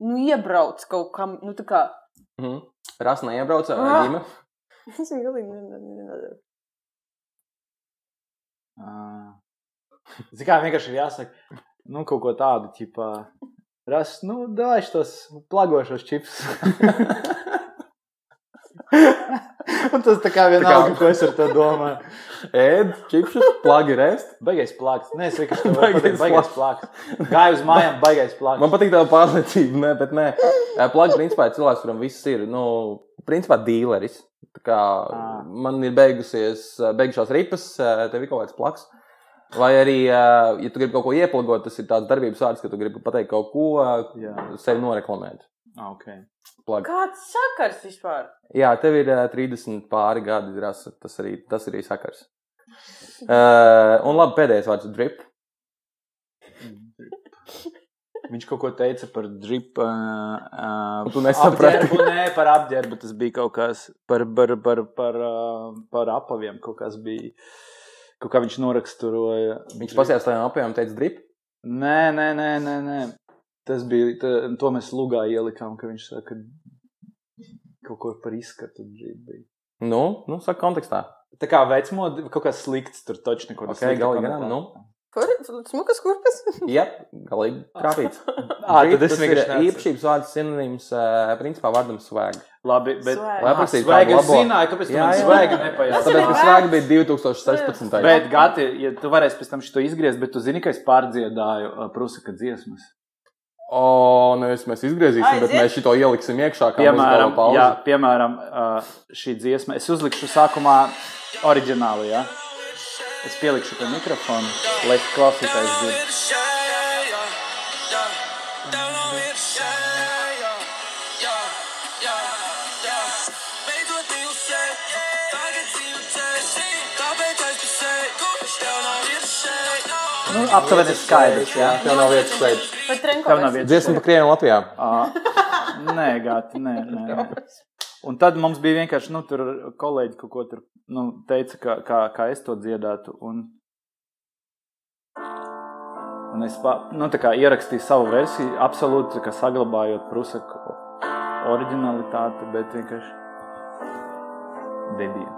nu, iebrauc kaut kam, nu, tā kā. Mhm. Rasa neiebrauca Ah. ģime. Es viņu galīgi ne- ne- ne- nedaru. Ah. Zini, kā vienkārši ir jāsaka, nu, kaut ko tādu, tipā, ras, nu, dāš tos plagošos čips. Un tas tā kā vienalga, ko es ar to domāju. Ēd, čipšus, plagi rest. Baigais plāks. Nē, es vienkārši to Baigais. Baigais plāks. Gāju uz mājām, baigais plāks. Man patīk tā pārliecība, ne, bet nē. Plagi principā ir cilvēks, kuram viss ir, nu, principā dīleris. Tā kā Ah. man ir beigusies, beigušās ripas, tev ir kaut kāds plaks. Vai arī, ja tu gribi kaut ko ieplagot, tas ir tāds darbības vārds, ka tu gribi pateikt kaut ko, Jā. sevi noreklamēt. Ah, okay. Plagi. Kāds sakars vispār? Jā, tev ir ā, 30 pāri gadi, rasa. Tas arī, tas arī sakars. Uh, un labi, pēdējais vārds - drip. Viņš kaut ko teica par dripu. Uh, Tu nesaprati. Apģērbu, nē, par apģērbu tas bija kaut kas par, par, par, par, uh, par apaviem. Kaut kas bija. Kaut kā viņš noraksturoja. Viņš pasījās tajā apjomā un teica, drip. Nē, nē, nē, nē. nē. Tas bija. Tā, to mēs lugā ielikām, ka viņš saka, kaut ko par izskatu. bija. Nu, nu saka kontekstā. Tā kā vecmodi, kaut kas slikts, tur taču neko Ok, galīgi garām, nu. Kur? Smukas kurpes? Jā, galīgi trāpīts. Ā, tad es ir vienkārši neatceros. īpašības vārds sinonīms, principā vārdam swag. Labi, bet. Aprakstītu Svēga, es zināju, kāpēc tu man svēga nepajautāji. Tāpēc, ka swag bija 2016. Bet, Gati, ja tu varēsi pēc tam šo izgriezt, bet tu zini, ka es pārdziedāju Prusaka dziesmas. O, nu es mēs izgriezīsim, bet Aiziet. mēs šito ieliksim iekšā, kā Piemēram, jā, piemēram šī dziesma. Es uzlikšu sākumā oriģinālu, ja? Es pielikšu pie mikrofona, lai klausītājs dzird. Nu, aptuveni skaidrs, jā. Tev nav vietas trenko? Tev nav vietas. Dziesma pa Latvijā. Uh, nē, Gati, nē, nē. nē. Un tad mums bija vienkārši, nu, tur kolēģi kaut ko tur nu, teica, kā, kā, kā es to dziedātu. Un, un es pa, nu, tā kā ierakstīju savu versiju, absolūti saglabājot Prusaku originalitāti, bet vienkārši debiju.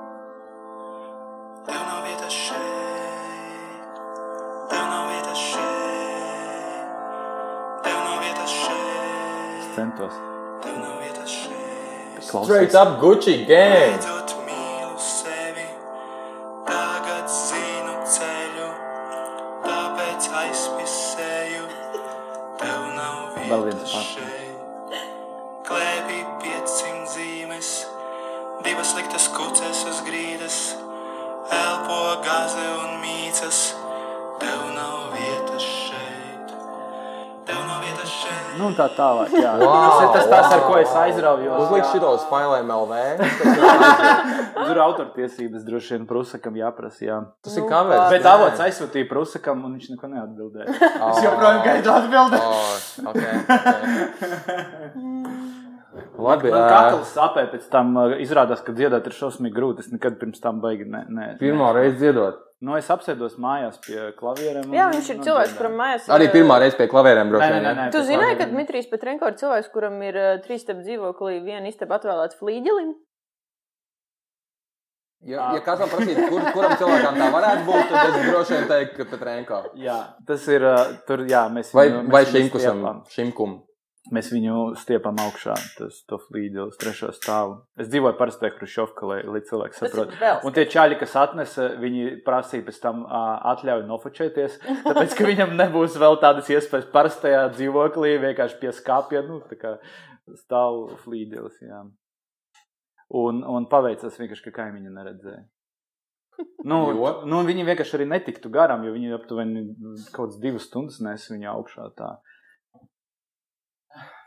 Centos. tev nav vietas šeit. Straight up Gucci gang! Tālāk, jā. Wow, tas ir tas, tas, ar wow. ko es aizraujos. Uzliek šito uz failēm LV. Tur autortiesības droši vien Prusakam jāprasa, jā. Tas ir Nu, covers. Bet avots aizsūtīja Prusakam, un viņš neko neatbildēja. Oh. Es joprojām gaidu atbildēt. Oh, okay, okay. Labi, Man kakls sapē pēc tam izrādās, ka dziedāt ir šausmīgi grūti. Es nekad pirms tam baigi ne. ne pirmā reize dziedot. Nu, es apsēdos mājās pie klavieriem. Jā, viņš ir nu, cilvēks, kuram mājās ir. Arī pirmā reize pie klavierēm droši vien. Tu zināji, ka klavieriem. Dmitrijs Petrenko ir cilvēks, kuram ir uh, trīs stūra dzīvoklī, viena istaba atvēlēta flīģelim? Ja, ja kāds man prasītu, kur, kuram cilvēkam tā varētu būt, tad es droši vien teiktu, ka Petrenko. Jā, tas ir. ā, Tur, jā, mēs Vai, mēs vai Šimkusam. Šimkum. Mēs viņu stiepam augšā, tas to flīdi uz trešo stāvu. Es dzīvoju parasti Hrušovkā, lai, lai cilvēki saprotu. Un tie čaļi, kas atnesa, viņi prasīja pēc tam atļauju nofočēties, tāpēc, ka viņam nebūs vēl tādas iespējas parastajā dzīvoklī, vienkārši pie skāpja, nu, tā kā stāv flīdils, jā. Un, un paveicās vienkārši, ka kaimiņu neredzēja. Nu, Jo? nu, viņi vienkārši arī netiktu garām, jo viņi aptuveni kaut kādas divas stundas nes viņu augšā. Tā.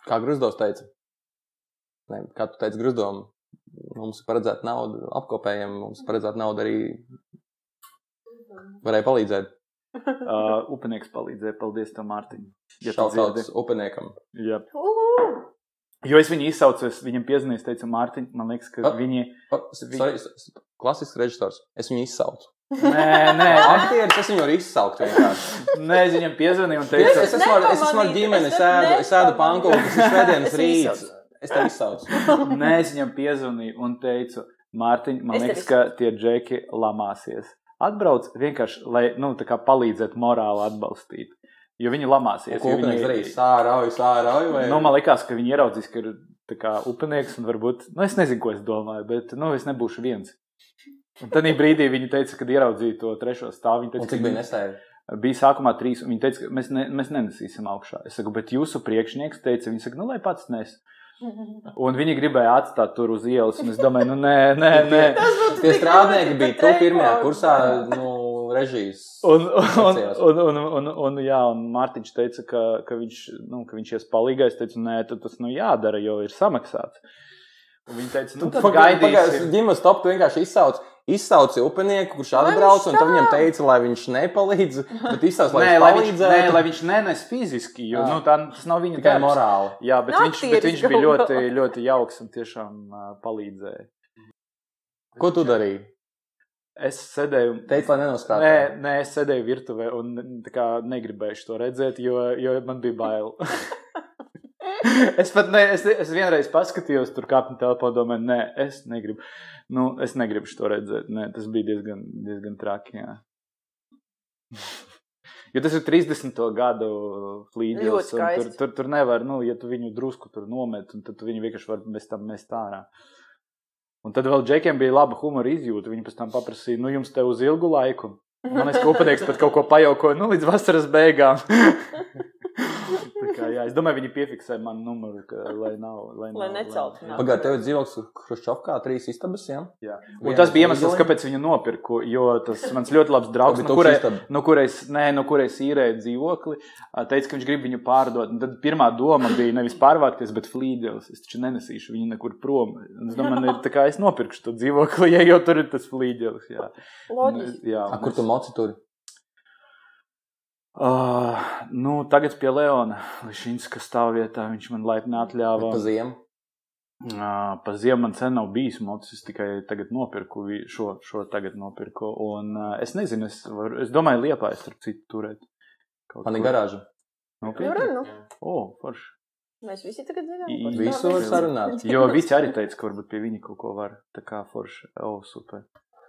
Kā Grusdovs teica? Ne, kā tu teici Grusdovam? Mums ir paredzēta nauda apkopējiem, mums ir paredzēta nauda arī varēja palīdzēt. Uh, upenieks palīdzēja, paldies Mārtiņ. Ja dzirdi. upeniekam. Jā. Uhu! Jo es viņu izsaucu, es viņam piezvanīju, teicu, Mārtiņ, man liekas, ka A- viņi. Sorry, Klasisks režisors. Es viņu izsaucu. Nē, nē, Aktieris, es viņu varu izsaukt vienkārši. nē, es viņam piezvanīju un Es, teicu, es esmu ar, es esmu ar ģimeni, es es ēdu, es ēdu nepamanīju. pankūku, tas ir svētdienas Es viņu rīts. Es tev izsaucu. nē, es viņam piezvanīju un teicu, Mārtiņ, man Es liekas, ka tie džeki lamāsies. Atbrauc vienkārši, lai, nu, tā kā palīdzētu morāli atbalstīt. Jo viņi lamāsies. jo Kūpenieks arī viņi, sārauj, sārauj. Vai... nu, man liekas, ka viņi ieraudzīs, ka ir tā kā upenieks un varbūt, nu, es nezinu, ko es domāju, bet, nu, es nebūšu viens. Un tad brīdī viņi teica, kad ieraudzīja to trešo stāvu. Viņi teica, cik bija nesēri? Bija sākumā trīs, un viņi teica, ka mēs, ne, mēs nenesīsim augšā. Es saku, bet jūsu priekšnieks teica, viņi saka, nu, lai pats nes. Un viņi gribēja atstāt tur uz ielas, un es domāju, nu, nē, nē, nē. Tie strādnieki bija tu pirmajā kursā, nu, režijas. Un, un, un, un, un, un, jā, un Mārtiņš teica, ka, ka viņš, nu, ka viņš ies palīgā. Es teicu, nē, tas nu jādara, jo ir samaksāts. Un viņi teica, nu, tad Pagaidām, gaidīsim. ģimenes top, tu vienkārši izsauc. Izsauci upenieku, kurš atbrauc, un tad viņam teica, lai viņš nepalīdz. Bet izsauc, lai Nē, viņš lai viņš, nē, lai viņš nenes fiziski, jo Jā. nu, tā, tas nav viņa Tikai morāli. Jā, bet, Nu, viņš, bet viņš bija ļoti, ļoti jauks un tiešām uh, palīdzēja. Ko tu darīji? Es sēdēju. Teici, lai nenoskrātu. Nē, nē, es sēdēju virtuvē un tā kā negribēju to redzēt, jo, jo man bija bail. es pat ne, es, es vienreiz paskatījos, tur kāpņu telpā, domāju, nē, es negribu. Nu, es negribu to redzēt. Nē, tas bija diezgan, diezgan traki. Jo tas ir 30. gadu. Ļoti Tur, tur, tur nevar, nu, ja tu viņu drusku tur nomet, tad tu viņu vienkārši var bez tam mest ārā. Un tad vēl džekiem bija laba humora izjūta. Viņi pēc tam paprasīja, nu, jums te uz ilgu laiku. Man liekas, ka upenieks pat kaut ko pajaukoja, nu, līdz vasaras beigām. Kā, jā, es domāju, viņi piefiksēja manu numuru, ka, lai nav. Lai, Lai nav, neceltu. Pagaidā, tev ir dzīvoklis Hruščovkā, trīs istabas, jā? Jā. Un Viena tas bija iemesls, kāpēc viņu nopirku. Jo tas mans ļoti labs draugs, no tukša kurai, istaba. no kurais, nē, no kurais īrēja dzīvokli, teica, ka viņš grib viņu pārdot. Un tad pirmā doma bija nevis pārvākties, bet flīdels. Es taču nenesīšu viņu nekur prom. Un Es domāju, man ir tā kā es nopirkšu to dzīvokli, ja jau tur ir tas flīdels. Jā, Loģiski. jā, A, kur tu moci tur? Uh, nu, tagad pie Leona Lišinska stāvvietā viņš man laipni atļāva. Pa ziemu. Uh, pa ziemu man sen nav bijis mocis, es tikai tagad nopirku šo, šo tagad nopirku. Un uh, es nezinu, es, varu, es domāju, liepā es starp citu turēt. Kaut Man ir garāža. Nu, Nopietni? re, nu. O, forši. Mēs visi tagad zinām, I- kurš Visu var sarunāt. Jo visi arī teica, ka varbūt pie viņa kaut ko var. Tā kā forši. O, super.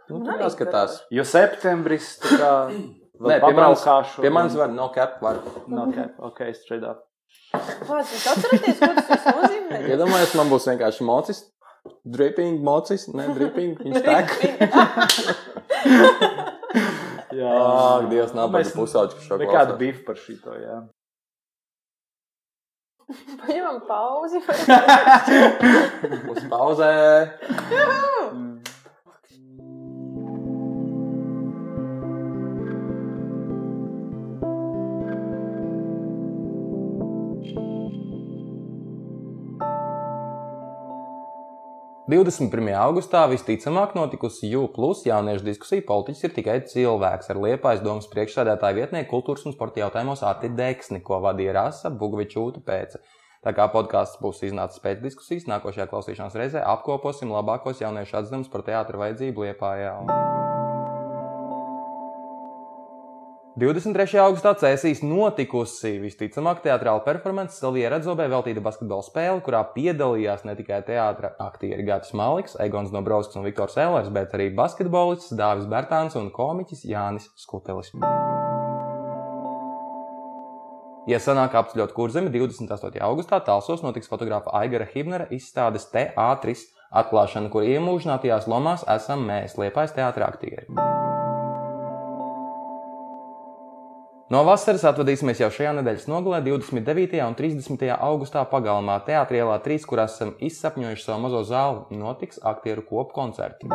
Nu, tur jāskatās. Jo septembris, tā kā Nē, pie manis, pabraukāšu. pie manis var no cap var. No, okay, ok, straight up. Kāds jūs atceraties, ko tas nozīmē? Iedomājieties, man būs vienkārši mocis. Dripping, mocis, ne dripping, viņš tek. Jā, Ak, Dievs, nav pusauģu, kas šo Nekādu klausās. bifu par šito, jā. Paņemam pauzi. Uz pauzē. 21. augustā visticamāk notikusi U-plus jauniešu diskusija politiķis ir tikai cilvēks ar Liepājas domas priekšsēdētāju vietnieku kultūras un sporta jautājumos Ati Deksni, ko vadīja Rasa Bugavičūta pēc. Tā kā podkāsts būs iznācis pēc diskusijas, nākošajā klausīšanās reizē apkoposim labākos jauniešu atzinumus par teātra vajadzību Liepājā. 23. augustā Cēsīs notikusi visticamāk teātrāla performance Silvija Redzobē veltīta basketbola spēle, kurā piedalījās ne tikai teātra aktieri Gatis Maliks, Egons Dobrovskis un Viktors Ellers, bet arī basketbolists Dāvis Bērtāns un komiķis Jānis Skutelis. Ja sanāk apceļot kurzemi 28. augustā, Talsos notiks fotografa Aigara Hibnera izstādes teātris atklāšana, kur iemūžinātajās lomās esam mēs, Liepais teātra aktieri. No vasaras atvadīsimies jau šajā nedēļas nogalē, 29. un 30. augustā pagalmā Teātrielā 3, kur esam izsapņojuši savu mazo zāli, notiks aktieru kopu koncerti.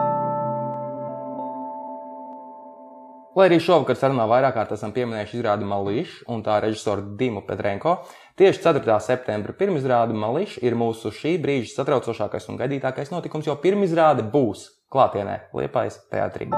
Lai arī šovakar sarunā vairāk kārt esam pieminējuši izrādi Malīšu un tā režisoru Dimu Petrenko, tieši 4. septembra pirmizrāde Malīša ir mūsu šī brīža satraucošākais un gaidītākais notikums, jo pirmizrāde būs klātienē Liepājas teātrī.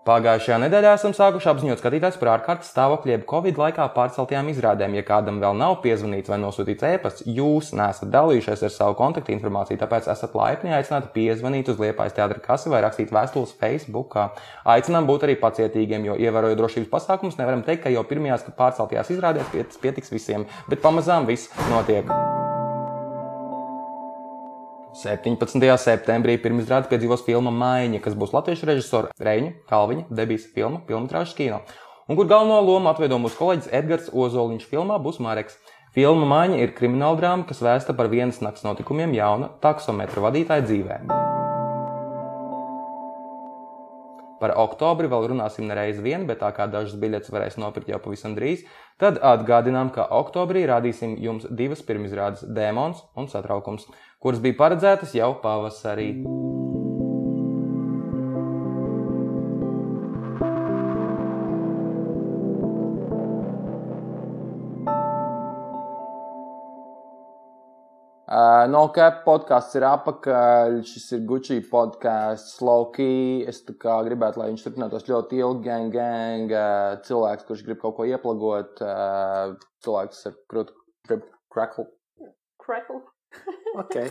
Pagājušajā nedēļā esam sākuši apziņot skatītājus par ārkārtas stāvokļu, jeb Covid laikā pārceltajām izrādēm. Ja kādam vēl nav piezvanīts vai nosūtīts e-pasts, jūs nesat dalījušies ar savu kontaktu informāciju, tāpēc esat laipni aicināti piezvanīt uz Liepājas teātra kasi vai rakstīt vēstules Facebook. Aicinām būt arī pacietīgiem, jo ievērojot drošības pasākumus, nevaram teikt, ka jau pirmajās pārceltajās izrādēs pietiks visiem, bet pamazām viss notiek. 17. septembrī pirmizrādi piedzīvos filma Maiņa, kas būs latviešu režisora Reņa Kalviņa debijas filma Filmatrāžas kino, un kur galveno lomu atveido mūsu kolēģis Edgars Ozoliņš filmā būs Mareks. Filma Maiņa ir krimināla drāma, kas vēsta par vienas nakts notikumiem jauna taksometra vadītāja dzīvēm. Par oktobri vēl runāsim nereiz vien, bet tā kā dažas biļetes varēs nopirkt jau pavisam drīz, tad atgādinām, ka oktobrī rādīsim jums divas pirmizrādes - Dēmons un Satraukums, kuras bija paredzētas jau pavasarī. Uh, no Cap podkāsts ir apakaļ. Šis ir Gucci podkāsts, Loki. Es gribētu, lai viņš turpinātos ļoti ilgi. Gang, gang, uh, cilvēks, kurš grib kaut ko ieplagot, uh, cilvēks ar krūtu, grib crackle. Crackle. Ok.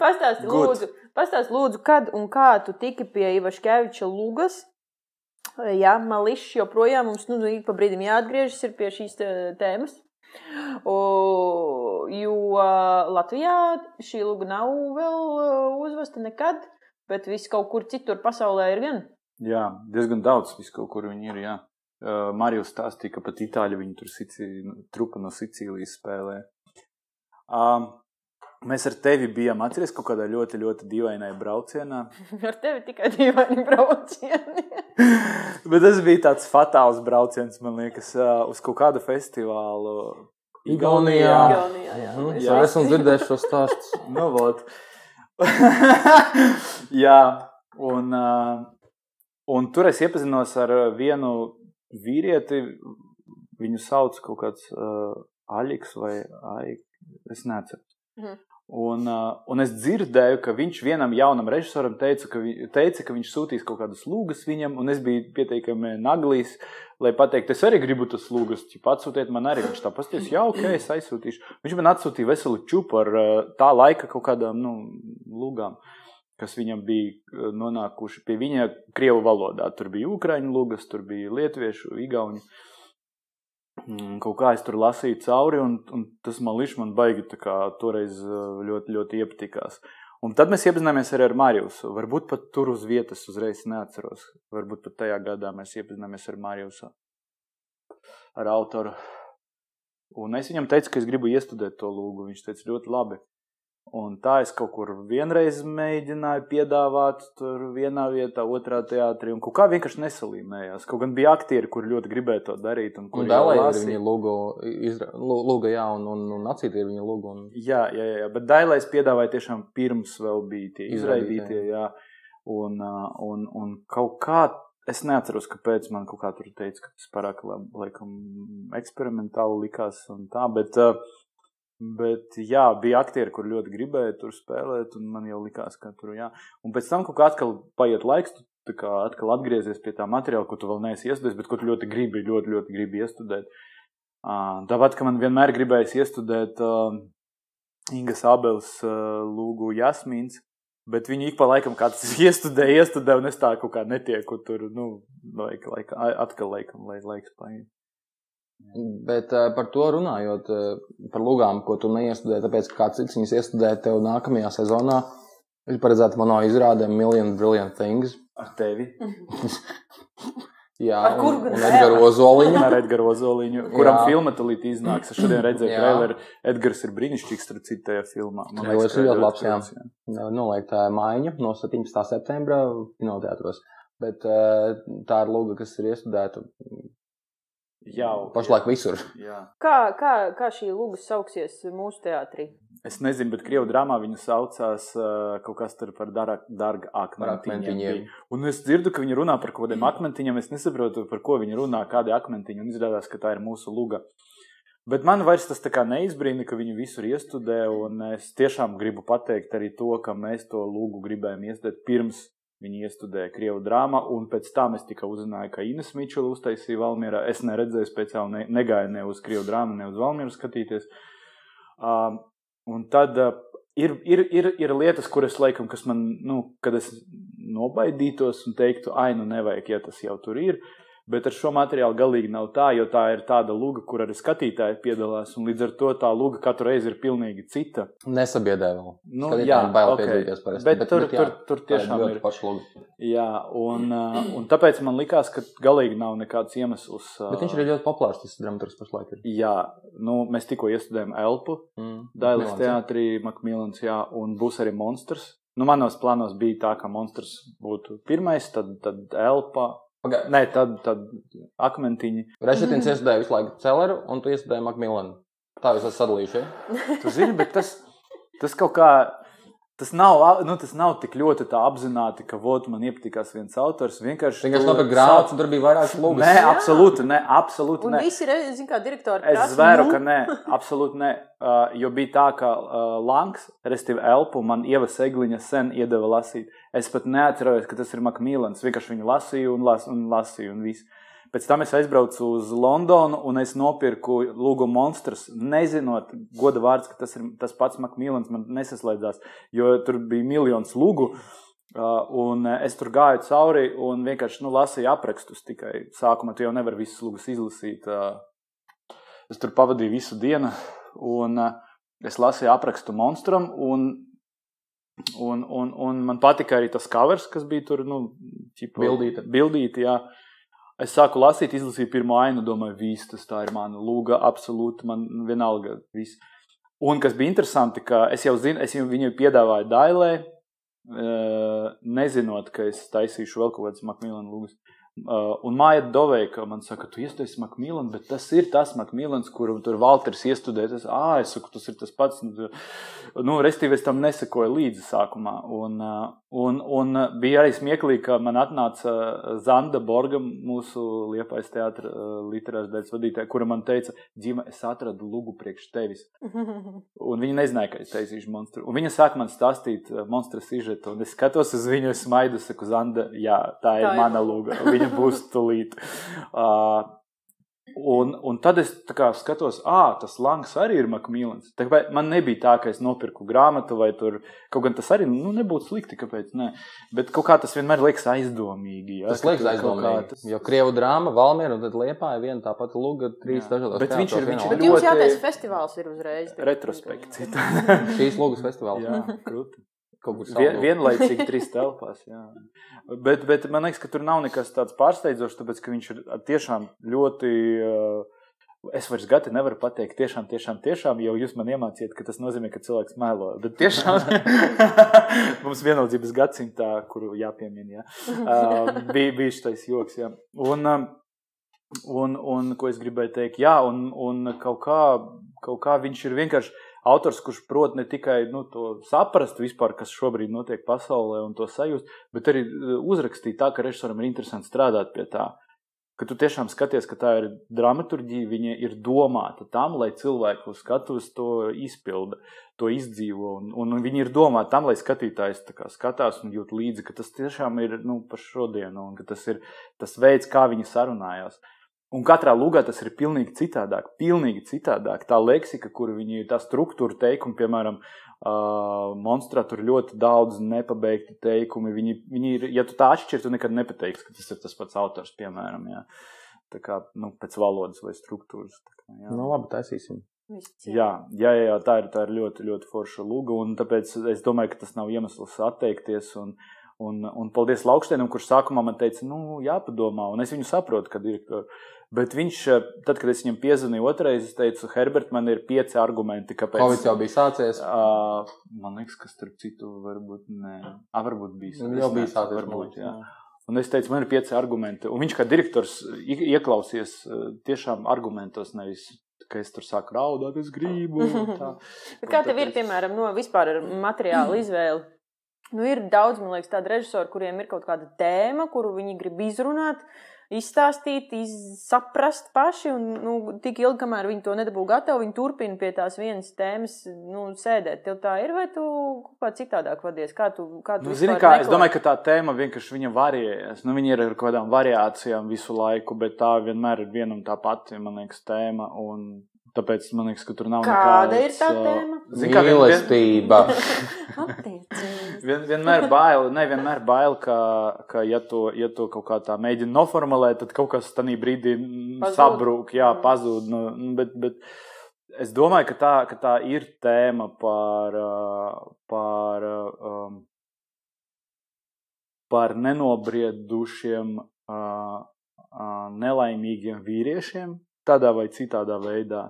pastāsti, Good. lūdzu, pastāsti, lūdzu, kad un kā tu tiki pie Ivaškeviča lugas. Jā, mališs joprojām mums nu, ik pa brīdim jāatgriežas ir pie šīs tē- tēmas. O, jo Latvijā šī luga nav vēl ā, uzvesta nekad, bet viss kaut kur citur pasaulē ir gan. Jā, diezgan daudz vis kaut kur viņi ir. Jā. Uh, Marijs stāstīja, ka pat itāļi viņu tur Sicī, trupa no Sicīlijas spēlē. Um, mēs ar tevi bijām atceries kaut kādā ļoti, ļoti dīvainā braucienā. Ar tevi tikai dīvaini braucieni. Bet tas bija tāds fatāls brauciens, man liekas, uh, uz kaut kādu festivālu. Igaunijā. Igaunijā, jā. Mēs Jā, visi- esmu dzirdējis šo stāstu. Nu, vot. Jā, un, uh, un tur es iepazinos ar vienu vīrieti. Viņu sauc kaut kāds uh, Aļiks vai Aik. Es nezinu. Mhm. Un, uh, un es dzirdēju, ka viņš vienam jaunam režisoram teica, ka, vi, teica, ka viņš sūtīs kaut kādas lūgas viņam, un es biju pietiekami naglīs, lai pateiktu, es arī gribu tas lūgas, ja atsūtiet man arī. Viņš tā pasties, jā, ok, es aizsūtīšu. Viņš man atsūtīja veselu čupu ar uh, tā laika kaut kādām nu, lūgām, kas viņam bija uh, nonākuši pie viņa krievu valodā. Tur bija ukraiņu lūgas, tur bija lietuviešu, igauņu. Mm, Kaut kā es tur lasīju cauri, un, un tas man līdz man baigi kā toreiz uh, ļoti, ļoti iepatikās. Un tad mēs iepazināmies arī ar Mariju. Varbūt pat tur uz vietas uzreiz neatceros. Varbūt pat tajā gadā mēs iepazināmies ar Mariju, ar autoru. Un es viņam teicu, ka es gribu iestudēt to lūgu. Viņš teica, ļoti labi. Un tā es kaut kur vienreiz mēģināju piedāvāt, tur vienā vietā, otrā teātrī. Un kaut kā vienkārši nesalīmējās. Kaut gan bija aktieri, kur ļoti gribēja to darīt. Un, Un jau ir viņa lūga, izra... lū- lūga jā, un, un, un acīti ir viņa lūga. Un... Jā, jā, jā, bet Dailais piedāvāja tiešām pirms vēl bija tie Izraidītie. Jā. Un, un, un kaut kā, es neatceros, kāpēc man kaut kā tur teica, ka tas pārāk labi, laikam, eksperimentāli likās un tā, bet, ā, bet jā, bija aktieri, kur ļoti gribēja tur spēlēt, un man jau likās, ka tur jā. Un pēc tam kā atkal paiet laiks, tu kā atkal atgriezies pie tā materiāla, ko tu vēl neesi iestudējis, bet ko tu ļoti gribi, ļoti, ļoti gribi iestudēt. Tāpat, ka man vienmēr gribējās iestudēt uh, Ingas Abels uh, lūgu Jasmīns, Bet viņi ik pa laikam kāds iestudē, iestudē, un es tā kaut kā netieku tur, nu, laik, laik, atkal laikam, lai laiks paiet. Bet uh, par to runājot, uh, par lugām, ko tu neiestudēji, tāpēc, ka kāds cits viņas iestudēja tev nākamajā sezonā, ir paredzēta manā izrādē Million Brilliant Things. Ar tevi? Jā, Ar kuru gan? Edgars Ozoliņu. Ar Edgars Ozoliņu, kuram Jā. filma tulīt iznāks. Es šodien redzēju Jā. traileru. Edgars ir brīnišķīgs, starp citu, tajā filmā. Man Trailers ka ir ļoti labs, films, jā. Noliekta maiņa no 17. septembra kinoteātros. Bet uh, tā ir luga, kas ir iestudēta Jā, pašlaik visur. Jā. Kā, kā, kā šī lūga sauksies mūsu teātrī? Es nezinu, bet krievu drāmā viņa saucās uh, kaut kas tur par dārga akmentiņiem. Un es dzirdu, ka viņi runā par kaut kādiem akmentiņiem. Es nesaprotu, par ko viņi runā, kādi akmentiņi. Un izrādās, ka tā ir mūsu luga. Bet man vairs tas tā kā neizbrīna, ka viņi visur iestudē. Un es tiešām gribu pateikt arī to, ka mēs to lūgu gribējām iestudēt pirms viņi iestudēja krievu drāmā. Un pēc tam es tikai uzzināju, ka Ines Mičela uztaisīja Valmierā. Es neredzēju speciāli, ne, negāju ne uz krievu drāmu, ne uz Valmieru skatīties. Um, Un tad uh, ir, ir, ir, ir lietas, kuras laikam, kas man, nu, kad es nobaidītos un teiktu, ai, nu nevajag, ja tas jau tur ir. Bet ar šo materiālu galīgi nav tā, jo tā ir tāda luga, kur arī skatītāji piedalās. Un līdz ar to tā luga katru reizi ir pilnīgi cita. Nesabiedē vēl. Nu, Skatītājiem jā, bail ok. piedalīties parasti, Bet, bet- tur, bet jā, tur, tur tiešām ir. paša luga. Jā, un, uh, un tāpēc man likās, ka galīgi nav nekāds iemesls. Bet viņš ir ļoti populārs, tas dramaturgs pašlaik ir. Jā, nu, mēs tikko iestudējām Elpu. Mm. Dailas teātrī, Makmīlans, jā, un būs arī monstrs. Nu, manos plānos bija tā, ka monstrs būtu pirmais, tad, tad elpa, Paga- nē, tad, tad akmentiņi. Rešetins iestudēja visu laiku Celeru, un tu iestudēji Makmilanu. Tā jūs esat sadalījuši. Ja? Tu zini, bet tas, tas kaut kā. Tas nav, nu, tas nav tik ļoti tā apzināti, ka vot, man iepatikās viens autors. Vienkārši nopirkt grāmatas, sāc- un tur bija vairākas lugas. Nē, absolūti, nē, absolūti. Un nē. visi, re- zin kā direktori, Es zvēru, ka nē, absolūti nē. Uh, jo bija tā, ka uh, Lanks, respektīvi Elpu, man Ieva Segliņa sen iedeva lasīt. Es pat neatceros, ka tas ir Makmīlans. Vienkārši viņu lasīju un, las, un lasīju un viss. Pēc tam es aizbraucu uz Londonu un es nopirku Lūgu monstrus, nezinot, goda vārds, ka tas ir tas pats Makmīlans. Man nesaslēdzās, jo tur bija miljons lūgu. Uh, un uh, es tur gāju cauri un vienkārši nu, lasīju aprakstus. Tikai sākumā tu jau nevari visas lūgas izlasīt. Uh, Es tur pavadīju visu dienu, un es lasīju aprakstu monstram. Un, un, un, un man patika arī tas covers, kas bija tur nu, ķipa, Bildīte. bildīte jā. Es sāku lasīt, izlasīju pirmo ainu, domāju, viss tas tā ir mana lūga, absolūti man vienalga. Viss. Un kas bija interesanti, ka es jau zinu, es viņu piedāvāju Dailē, eh, nezinot, ka es taisīšu vēl kaut kādas Makmīlāna lūgas. Uh, un Māja Doveika man saka, tu iestājies Makmīlāns, bet tas ir tas Makmīlāns, kuru tur Valters iestudēja. Es, ah, es saku, tas ir tas pats. Nu, Nu, restīvi es tam nesakoju līdzi sākumā. Un, uh, un, un uh, bija arī smieklīgi, ka man atnāca Zanda Borga, mūsu Liepais teātra literārs daļas vadītāja, kura man teica, Džima, es atradu lugu priekš tevis. Un viņa nezināja, ka es taisīšu monstru. Un viņa sāk man stāstīt monstru sižetu, un es skatos uz viņu, es smaidu, saku, Zanda, jā, tā ir Tā mana lūga. Viņa būs tulīt. Uh, un, un tad es tā kā skatos, ah, tas Langs arī ir kā Man nebija tā, ka es nopirku grāmatu vai tur kaut gan tas arī nu, nebūtu slikti, kāpēc ne. Bet kaut kā tas vienmēr liekas aizdomīgi. Ja? Tas ka liekas kā aizdomīgi. tas- Jo krievu drāma, Valmiera un tad liepā ir viena tā pati luga, trīs Jā. dažādas. Bet viņš ir- viņš ir Bet ļoti- jums jātais festivāls ir uzreiz. Retrospekcija. Šīs lugas festivāls. Jā, krūti. Kaut kur Vien, vienlaicīgi trīs telpās. Jā. Bet, bet man liekas, ka tur nav nekas tāds pārsteidzošs, tāpēc ka viņš ir tiešām ļoti. Es vairs gati nevaru pateikt, tiešām, tiešām, tiešām, jo jūs man iemācījāt, ka tas nozīmē, ka cilvēks melo. Bet tiešām mums vienaldzības gadsimtā, kuru jāpiemina, jā, bija, bija šis joks. Jā. Un, un, un ko es gribēju teikt, jā, un, un kaut, kā, kaut kā viņš ir vienkārši autors, kurš prot ne tikai nu, to saprast, vispār, kas šobrīd notiek pasaulē, un to sajust, bet arī uh, uzrakstīt tā, ka režisoram ir interesanti strādāt pie tā. Ka tu tiešām skaties, ka tā ir dramaturgija, viņa ir domāta tam, lai cilvēku uz skatuves to izpilda, to izdzīvo. Un, un viņi ir domāti tam, lai skatītājs tā kā skatās un jūt līdzi, ka tas tiešām ir nu, par šodienu, un ka tas ir tas veids, kā viņi sarunājās. Un katrā lugā tas ir pilnīgi citādāk. Pilnīgi citādāk. Tā leksika, kur viņi ir, tā struktūra teikuma, piemēram, uh, monstrā tur ir ļoti daudz nepabeigti teikumi. Viņi, viņi ir, ja tu tā atšķir, tu nekad nepateiksi, ka tas ir tas pats autors, piemēram, jā. Tā kā, nu, pēc valodas vai struktūras. Tā kā, jā. Nu, labi, taisīsim. Jā, jā, jā, tā ir, tā ir ļoti, ļoti forša luga, un tāpēc es domāju, ka tas nav iemesls atteikties. Un, un, un paldies Laukštēnam, kurš sākumā man teica, nu, jāpadomā, un es viņu saprotu, ka direktori Bet viņš, eh, tad, kad es viņam piezvanīju otrais, es teicu, Herbert, man ir pieci argumenti, kāpēc. Covid jau bija sācies. Uh, man liekas, ka starp citu, varbūt nē, ah, varbūt bija. Nu, jau bija sācies. Varbūt, jā. Un es teicu, man ir pieci argumenti. Un viņš kā direktors ieklausies tiešām argumentos, nevis ka es tur sāku raudāt, es gribu. Kā tev ir, piemēram, no vispār ar materiālu izvēli? Nu, ir daudz, man liekas, tādu režisoru, kuriem ir kaut kāda tēma, kuru viņi grib izrunāt. Izstāstīt, saprast paši. Un, nu, tik ilgi, kamēr viņi to nedabū gatavu, viņi turpina pie tās vienas tēmas nu, sēdēt. Tev tā ir, vai tu kaut kā citādāk vadies? Kā tu, kā tu nu, zini, kā, es domāju, ka tā tēma vienkārši viņa varējas. Nu, viņa ir ar kaut kādām variācijām visu laiku, bet tā vienmēr ir viena un tā pati, man liekas, tēma. Un Tāpēc man liekas, ka tur nav Kāda nekādas, ir tā tēma? Zin, kā Mīlestība. vien, vienmēr bail, ne vienmēr bail, ka, ka ja, to, ja to kaut kā tā mēģina noformulēt, tad kaut kas tādā brīdī pazūd. sabrūk, jā, mm. pazūd. Nu, bet, bet es domāju, ka tā, ka tā ir tēma par, par, um, par nenobriedušiem, uh, uh, nelaimīgiem vīriešiem tādā vai citādā veidā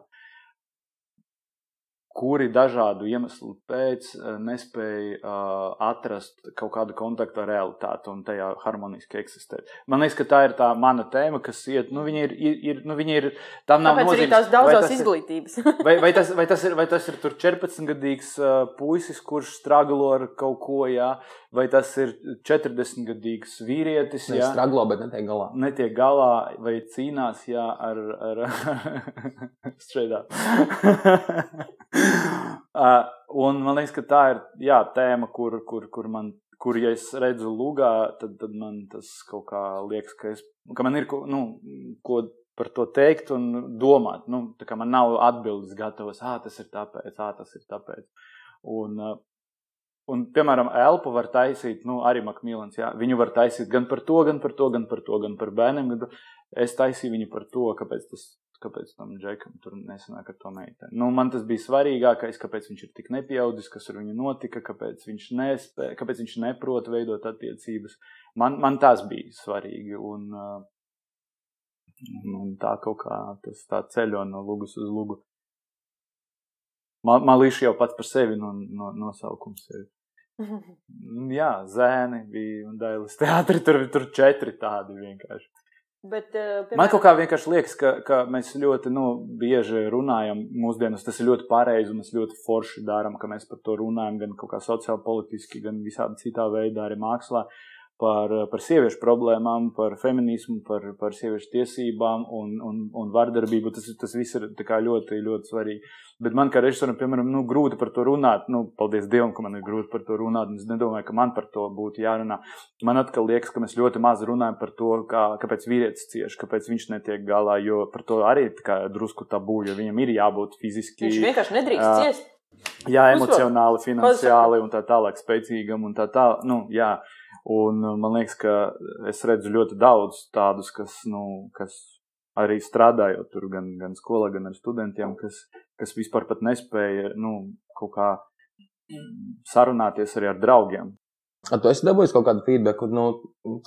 kuri dažādu iemeslu pēc eh, nespēja uh, atrast kaut kādu kontaktu ar realitāti un tajā harmoniski eksistēt. Man liekas, ka tā ir tā mana tēma, kas iet, nu, viņa ir, ir, ir nu, viņa ir, tam nav Tāpēc nozīmes. tās daudzās izglītības. vai, vai, tas, vai, tas ir, vai tas ir tur 14-gadīgs uh, puisis, kurš straglo ar kaut ko, jā, vai tas ir 40-gadīgs vīrietis, jā. Straglo, bet netiek galā. Netiek galā, vai cīnās, jā, ar, ar, straight up. uh, un man liekas, ka tā ir jā, tēma, kur, kur, kur man. Kur, ja es redzu lugā, tad, tad man tas kaut kā liekas, ka, es, ka man ir ko, nu, ko par to teikt un domāt. Nu, man nav atbildes gatavas, ah, tas ir tāpēc, ah, tas ir tāpēc. Un, un, piemēram, elpu var taisīt, nu, arī Makmīlens, jā, viņu var taisīt gan par to, gan par to, gan par to, gan par bērniem. Gan es taisīju viņu par to, kāpēc tas kāpēc tam džekam tur nesanāk ar to meiteni. Nu, man tas bija svarīgākais, kāpēc viņš ir tik nepieaudzis, kas ar viņu notika, kāpēc viņš, nespē, kāpēc viņš neprot veidot attiecības. Man, man tas bija svarīgi. Un, un tā kaut kā tas tā ceļo no lugas uz lugu. Līdz jau pats par sevi no, no, nosaukums ir. Jā, zēni bija un dailes teātri, tur, tur četri tādi vienkārši. Bet, uh, piemēram... Man kaut kā vienkārši liekas, ka, ka mēs ļoti nu, bieži runājam mūsdienās. Tas ir ļoti pareizi un mēs ļoti forši darām, ka mēs par to runājam gan kaut kā sociāli, politiski, gan visādi citā veidā, arī mākslā. Par, par sieviešu problēmām, par feminismu, par, par sieviešu tiesībām un, un, un vardarbību. Tas, tas viss ir ļoti, ļoti svarīgi. Bet man kā režisoram, piemēram, nu, grūti par to runāt. Nu, paldies Dievam, ka man ir grūti par to runāt. Es nedomāju, ka man par to būtu jārunā. Man atkal liekas, ka mēs ļoti maz runājam par to, kā, kāpēc vīrietis cieš, kāpēc viņš netiek galā. Jo par to arī ir drusku tabū, jo viņam ir jābūt fiziski. Viņš vienkārši nedrīkst uh, ciest. Jā, emocionāli, finansiāli un tā tālāk, spēcīgam un tā tālāk. Nu, jā. Un man liekas, ka es redzu ļoti daudz tādus, kas, nu, kas arī strādājot tur gan, gan skolā, gan ar studentiem, kas, kas vispār pat nespēja nu, kaut kā sarunāties arī ar draugiem. A, tu esi dabūjis kaut kādu feedback, nu,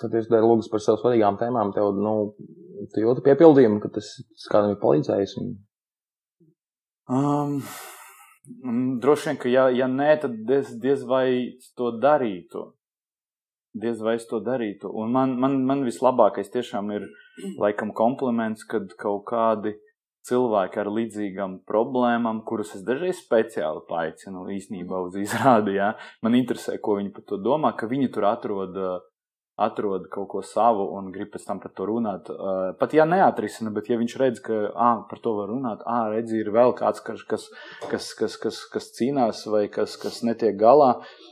kad es dari lūgas par sev svarīgām tēmām, tev, nu, tu jūti piepildījumu, ka tas, tas kādam ir palīdzējis? Un... Um, droši vien, ka ja, ja nē, tad diez, diez vai to darītu diez vai es to darītu. Un man, man, man vislabākais tiešām ir laikam kompliments, kad kaut kādi cilvēki ar līdzīgām problēmām, kurus es dažreiz speciāli paaicinu īstenībā uz izrādi, jā, man interesē, ko viņi par to domā, ka viņi tur atrod, atrod kaut ko savu un grib pēc tam par to runāt. Pat ja neatrisina, bet ja viņš redz, ka ā, par to var runāt, ā, redz, ir vēl kāds, kas, kas, kas, kas, kas, kas cīnās vai kas, kas netiek galā, Mm,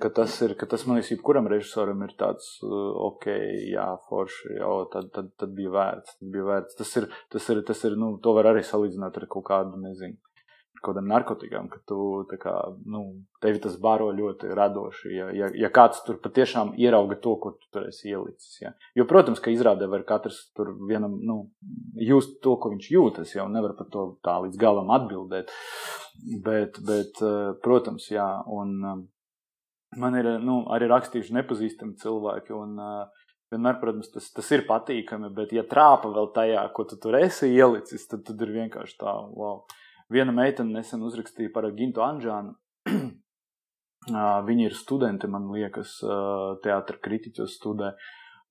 ka tas ir, ka tas man liekas, jebkuram režisoram ir tāds, uh, ok, jā, forši, jā, tad, tad, tad bija vērts, tad bija vērts. Tas ir, tas ir, tas ir, nu, to var arī salīdzināt ar kaut kādu, nezinu, kaut kādām narkotikām, ka tu, kā, nu, tevi tas baro ļoti radoši, ja, ja, ja kāds tur patiešām ierauga to, ko tu tur esi ielicis, jā. Jo, protams, ka izrādē var katrs tur vienam, nu, just to, ko viņš jūtas, jau nevar par to tā līdz galam atbildēt, bet, bet, uh, protams, jā, un, um, man ir nu, arī rakstījuši nepazīstami cilvēki. Un, uh, vienmēr, protams, tas, tas ir patīkami, bet, ja trāpa vēl tajā, ko tu tur esi ielicis, tad, tad ir vienkārši tā, wow. Viena meitene nesen uzrakstīja par Gintu Anžānu. Viņi ir studenti, man liekas, teātris kritiķos studē.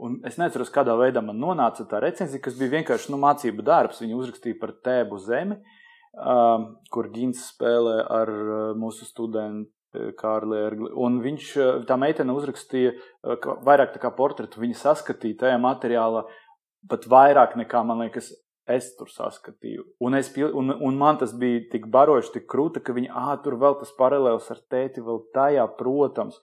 Un es neatceros, kādā veidā man nonāca tā recenzija, kas bija vienkārši nu, mācību darbs. Viņa uzrakstīja par tēbu zemi, kur Gins spēlē ar mūsu studentu Kārli Ergli. Un viņš, tā meitene uzrakstīja vairāk tā kā portretu, viņa saskatīja tajā materiālā pat vairāk nekā, man liekas, es tur saskatīju. Un, es, un, un man tas bija tik baroši, tik krūta, ka viņa, ah, tur vēl tas paralēls ar tēti, vēl tajā, protams.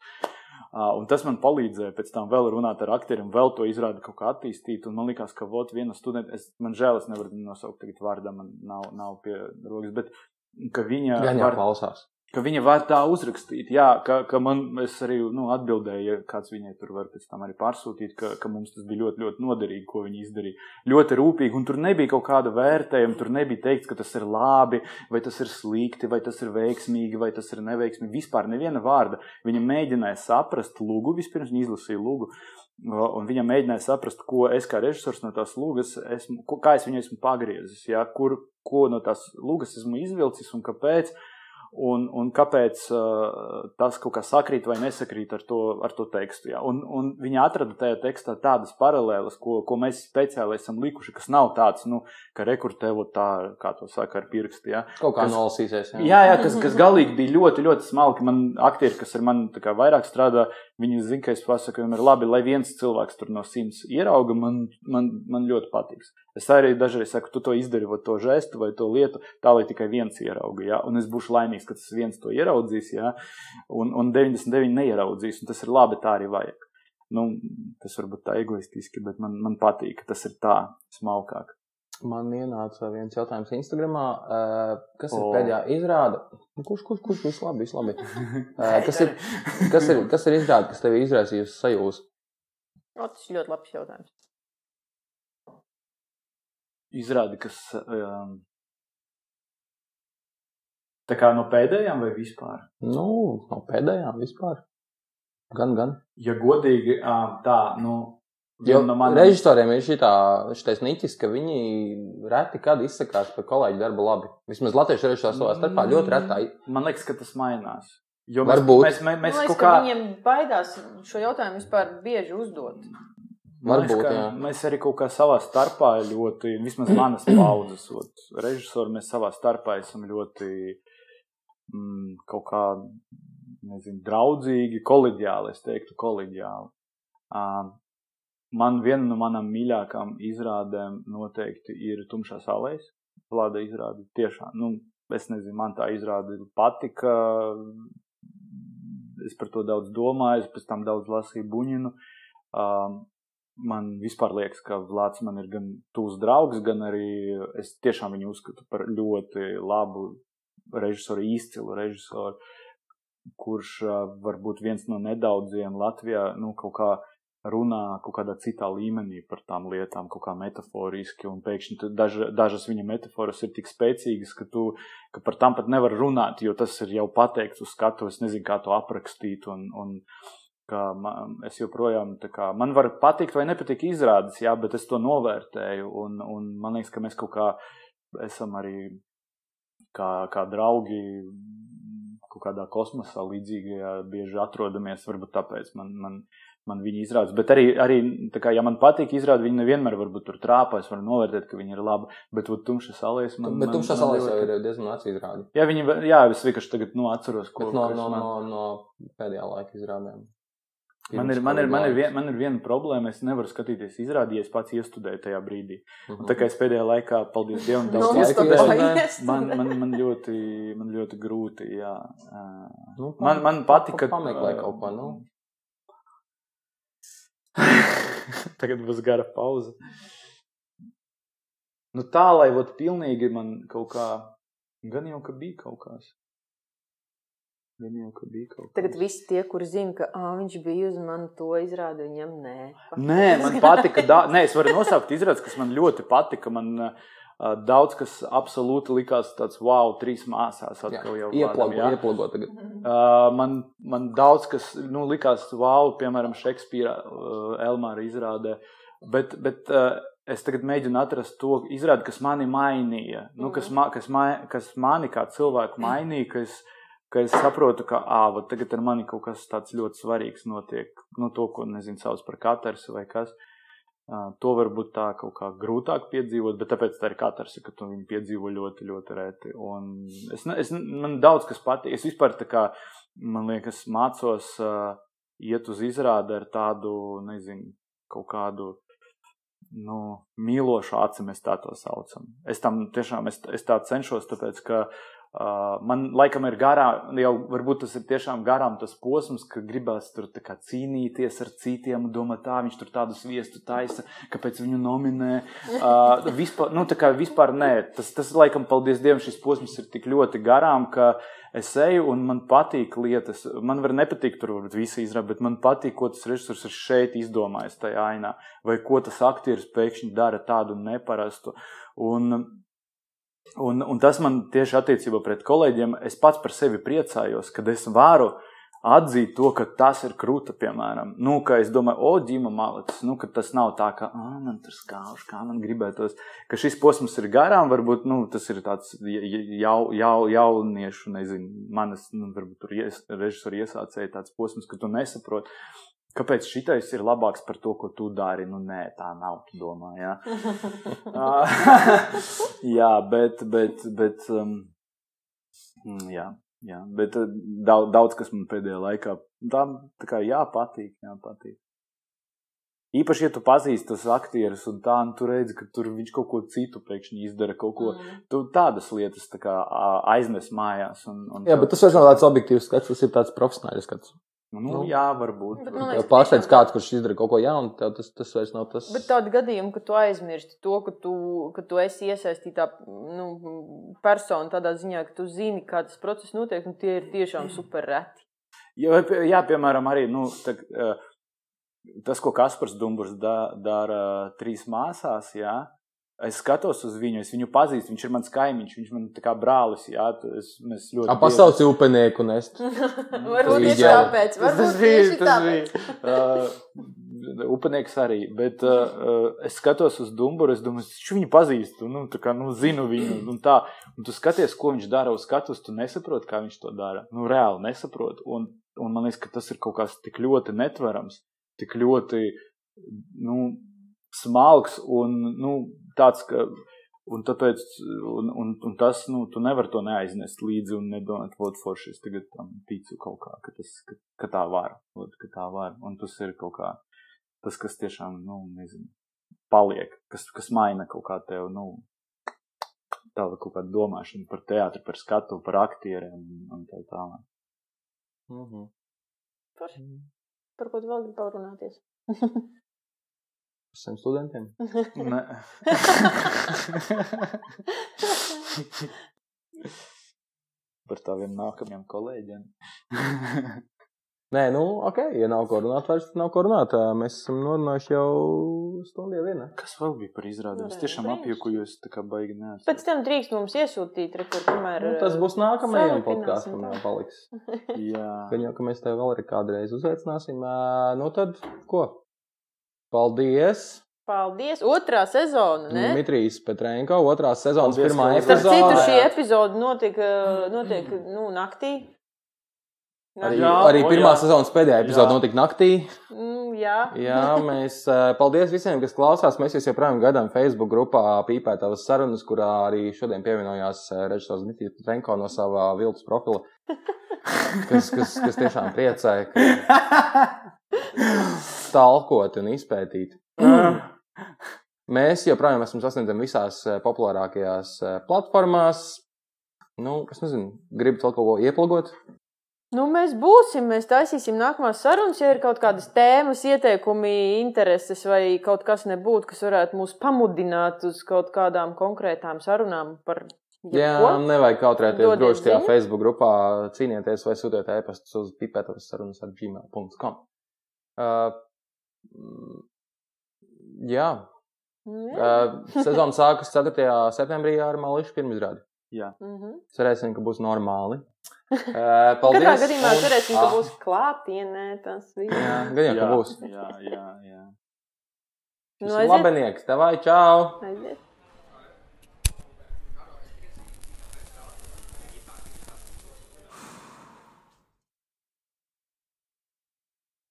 Uh, un tas man palīdzēja pēc tam vēl runāt ar aktieriem, vēl to izrādi kaut kā attīstīt. Un man liekas, ka vot viena studenta, es, man žēl, es nevaru nosaukt tagad vārdā, man nav, nav pie rokas, bet ka viņa. Gan jau var... klausās ka viņa var tā uzrakstīt. Jā, ka, ka man arī nu, atbildēja, ja kāds viņai tur var pēc tam arī pārsūtīt, ka, ka mums tas bija ļoti, ļoti noderīgi, ko viņi izdarīja. Ļoti rūpīgi, un tur nebija kaut kāda vērtējuma, tur nebija teikts, ka tas ir labi, vai tas ir slikti, vai tas ir veiksmīgi, vai tas ir neveiksmīgi. Vispār neviena vārda. Viņa mēģināja saprast lūgu, vispirms viņa izlasīja lūgu. Un viņa mēģināja saprast, ko es kā režisors no tās lūgas, esmu, kā es viņu esmu pagriezis, ja, kur, ko no tās lūgas esmu izvilcis un kāpēc. Uh, un, un kāpēc uh, tas kaut kā sakrīt vai nesakrīt ar to, ar to tekstu. Ja? Un, un viņa atrada tajā tekstā tādas paralēlas, ko, ko mēs speciāli esam likuši, kas nav tāds, nu, ka rekurtēvo tā, kā to saka ar pirkstu. Ja? Kaut kā kas, nolasīsies. Jā, jā, jā kas, kas galīgi bija ļoti, ļoti smalki. Man aktieri, kas ar mani vairāk strādā, viņi zina, ka es pasaku, ir labi, lai viens cilvēks tur no simts ierauga, man, man, man ļoti patiks. Es arī dažreiz saku, tu to izdari, vai to žestu, vai to lietu, tā lai tikai viens ierauga. Ja? Un es būšu laimīgs, ka tas viens to ieraudzīs, ja? un, un 99 neieraudzīs, un tas ir labi, tā arī vajag. Nu, tas varbūt tā egoistiski, bet man, man patīk, ka tas ir tā smalkāk. Man ienāca viens jautājums Instagramā, kas ir pēdējā izrāde. Nu, kurš, kurš, kurš, viss labi, viss labi. kas, ir, kas, ir, kas ir izrāde, kas tev izraisījusi sajūsmu? Tas ir ļoti labs jautājums izrādi, kas um, tā kā no pēdējām vai vispār? Nu, no pēdējām vispār. Gan, gan. Ja godīgi, tā, nu. Man... režisoriem ir šis niķis, ka viņi reti kad izsakās par kolēģi darbu labi. Vismaz latviešu režisori savā starpā ļoti retai. Man liekas, ka tas mainās. Jo mēs, Varbūt. Mēs, mēs, mēs Man liekas, kā... Viņiem baidās šo jautājumu vispār bieži uzdot. Varbūt, liekas, mēs arī kaut kā savā starpā ļoti, vismaz manas paudzes, režisori, mēs savā starpā esam ļoti mm, kaut kā, nezinu, draudzīgi, kolēģiāli, es teiktu, kolēģiāli. Uh, man viena no manām mīļākām izrādēm noteikti ir Tumšā salēs. Vlada izrāde tiešām, nu, es nezinu, man tā izrāde patika. Es par to daudz domāju, pēc tam daudz lasīju Buņinu. Um, man vispār liekas, ka Vlads man ir gan tūs draugs, gan arī es tiešām viņu uzskatu par ļoti labu režisoru, izcilu režisoru, kurš varbūt viens no nedaudziem Latvijā, nu, kaut kā runā kaut kādā citā līmenī par tām lietām, kaut kā metaforiski, pēkšņi daž, dažas viņa metaforas ir tik spēcīgas, ka tu ka par tām pat nevar runāt, jo tas ir jau pateikts uz skatu, es nezinu, kā to aprakstīt, un, un man, es joprojām, kā, man var patikt vai nepatikt izrādes, jā, bet es to novērtēju, un, un man liekas, ka mēs kaut kā esam arī kā, kā draugi kaut kādā kosmosā līdzīgajā bieži atrodamies, varbūt tāpēc man, man, man viņi izrādes. Bet arī, arī kā, ja man patīk izrādi, viņi nevienmēr varbūt tur trāpā, es varu novērtēt, ka viņi ir labi, bet vat, tumša salēs man. Bet tumša salēs jau ir diezgan veci izrādi. Jā, viņi, jā, es vienkārši tagad, nu, atceros, ko. Bet no, no, man... no, no pēdējā laika izrādēm. Man ir, man, ir, man, ir vien, man ir viena problēma. Es nevaru skatīties izrādi, ja pats iestudēju tajā brīdī. Un Mhm. tā kā es pēdējā laikā, paldies Dievam, daudz laika iestudēju, iestudēju. man, man, man, ļoti, man ļoti grūti. Jā. Nu, Man, man patīk, ka. Pameklē kaut ko, nu. Tagad būs gara pauze. Nu tā, lai būt pilnīgi man kaut kā. Gan jau, ka bija kaut kas. Gan jau, ka bija kaut kas. Tagad visi tie, kuri zina, ka ā, viņš bija uz mani to izrādi, viņam nē. Nē, man patika. Da... Nē, es varu nosaukt izrādes, kas man ļoti patika. Man uh, daudz kas absolūti likās tāds, wow, trīs māsās atkal jau Ieplago, kādam, jā. ieplago tagad. Uh, man, man daudz kas nu, likās, wow, piemēram, Šekspīra uh, Elmāra izrādē. Bet, bet uh, es tagad mēģinu atrast to izrādi, kas mani mainīja. Nu, kas, ma, kas, ma, kas mani kā cilvēku mainīja, ka es, ka es saprotu, ka ā, vat tagad ar mani kaut kas tāds ļoti svarīgs notiek. Nu, to, ko nezinu, sauc par katarsi vai kas. Uh, to varbūt tā kaut kā grūtāk piedzīvot, bet tāpēc tā ir katrs, ka tu viņu piedzīvo ļoti, ļoti reti. Un es, es, man daudz kas patīk. Es vispār tā kā, man liekas, mācos uh, iet uz izrādi ar tādu, nezinu, kaut kādu nu, mīlošu aci, mēs tā to saucam. Es tam tiešām es, es tā cenšos, tāpēc ka uh, man laikam ir garām, jau varbūt tas ir tiešām garām tas posms, ka gribās tur cīnīties ar citiem, domāt, tā viņš tur tādu sviestu taisa, kāpēc viņu nominē. Uh, vispār, nu, tā kā vispār nē, tas, tas laikam, paldies Dievam, šis posms ir tik ļoti garām, ka es eju un man patīk lietas. Man var nepatikt tur visi izrādi, bet man patīk, ko tas režisors ir šeit izdomājis tajā ainā, vai ko tas aktieris pēkšņi dara tādu neparastu. Un, un, un tas man tieši attiecībā pret kolēģiem, es pats par sevi priecājos, kad es varu atzīt to, ka tas ir krūta, piemēram. Nu, ka es domāju, o, ģima malicis, nu, ka tas nav tā, ka, man tur skauž, kā man gribētos, ka šis posms ir garām, varbūt, nu, tas ir tāds jau, jau, jauniešu, nezinu, manas, nu, varbūt tur ies, režisori iesācēja tāds posms, ka tu nesaproti, kāpēc šitais ir labāks par to, ko tu dari. Nu, nē, tā nav, domā, jā. jā, bet, bet, bet, um, mm, jā. Jā, bet uh, daudz, daudz kas man pēdējā laikā tā, tā kā jā, patīk, jā, patīk. Īpaši, ja tu pazīsti tos aktierus, un tā, un tu redzi, ka tur viņš kaut ko citu pēkšņi izdara, kaut ko Mm. tu tādas lietas tā kā aiznes mājās. Un, un Jā, bet tas vairs nav tāds objektīvs skats, tas ir tāds profesionāls skats. Nu, nu. jā, varbūt. Bet, man Tev liekas, pārsteidz kāds, kurš izdara kaut ko jaunu, tev tas, tas vairs nav tas. Bet tādi gadījumi, ka tu aizmirsti to, ka tu, ka tu esi iesaistītā nu, persona tādā ziņā, ka tu zini, kā tas process notiek, un tie ir tiešām super reti. Jā, jā piemēram, arī nu, tā, ā, tas, ko Kaspars Dumburs da, dara trīs māsās, jā, es skatos uz viņu, es viņu pazīstu, viņš ir mans kaimiņš, viņš man tā kā brālis, jā, es, mēs ļoti bieži- pasaules upenieku nest. Varbūt tieši tāpēc. Varbūt tas bija. Tas bija. Uh, upenieks arī. Bet uh, uh, es skatos uz Dumburu, es domāju, es viņu pazīstu, nu, tā kā, nu, zinu viņu. Un, tā. un tu skaties, ko viņš dara uz skatuves, tu nesaproti, kā viņš to dara. Nu, reāli nesaproti. Un, un man liekas, ka tas ir kaut kas tik ļoti netverams, tik ļoti nu, smalks un nu, tāds, ka. Un tāpēc, un, un, un tas, nu, tu nevari to neaiznest līdzi un nedomāt, vot, forši, es tagad tam ticu kaut kā, ka, tas, ka, ka tā var, vot, ka tā var. Un tas ir kaut kā, tas, kas tiešām, nu, nezinu, paliek, kas, kas maina kaut kā tev, nu, tāda kaut kāda domāšana par teātru, par skatu, par aktieriem un, un tā tālāk. Mhm. Forši. Par ko tu vēl gribi parunāties? Saviem studentiem. Ne. par taviem nākamajiem kolēģiem. Nē, nu, ok, ja nav ko runāt, vairs nav ko runāt. Mēs esam norunājuši jau stundu jau vienu. Kas vēl bija par izrādēm? Es Nu, tiešām apjuku, jo es tā kā baigi neesmu. Pēc tam drīkst mums iesūtīt, re, kur tomēr. Nu, tas būs nākamajam podkāstam, jau paliks. Jā. Gan jau, ka mēs tev vēl arī kādreiz uzaicināsim. Nu, tad ko? Paldies! Paldies! Otrā sezona, ne? Dmitrijs Petrenko, otrās sezonas Paldies, pirmā ka Starp citu, epizode. šī epizode notiek, eh, notiek nu, naktī. Arī, Jā, arī o, pirmā jā. sezonas pēdējā epizode Jā. notika naktī. Nu, jā. Jā, mēs ā, paldies visiem, kas klausās. Mēs jūs joprojām gaidām Facebook grupā Pīpētavas sarunas, kurā arī šodien pievienojās ā, režisors Dmitrijs Petrenko no savā viltus profila, kas, kas, kas tiešām priecē. Ka... talkot un izpētīt. Mēs joprojām esam sasniedzami visās eh, populārākajās eh, platformās. Nu, es nezinu, gribat vēl kaut ko ieplagot? Nu, mēs būsim, mēs taisīsim nākamās sarunas, ja ir kaut kādas tēmas, ieteikumi, intereses vai kaut kas nebūtu, kas varētu mūs pamudināt uz kaut kādām konkrētām sarunām par Jā, jebko. nevajag kautrēties droši tajā. Facebook grupā, cīnieties vai sūtiet e-pastus uz pipētavas sarunas ar gmail.com. Uh, mm, jā, jā. uh, sezona sākas 4. septembrī ar Mališu pirmizrādi. Mhm. Cerēsim, ka būs normāli. Uh, Katrā paldies! gadījumā un- cerēsim, ka būs klātienē tas viss. Jā, gan jau, ka būs. Jā, jā, jā. Nu, aiziet. labenieks, tev vai čau! Aiziet.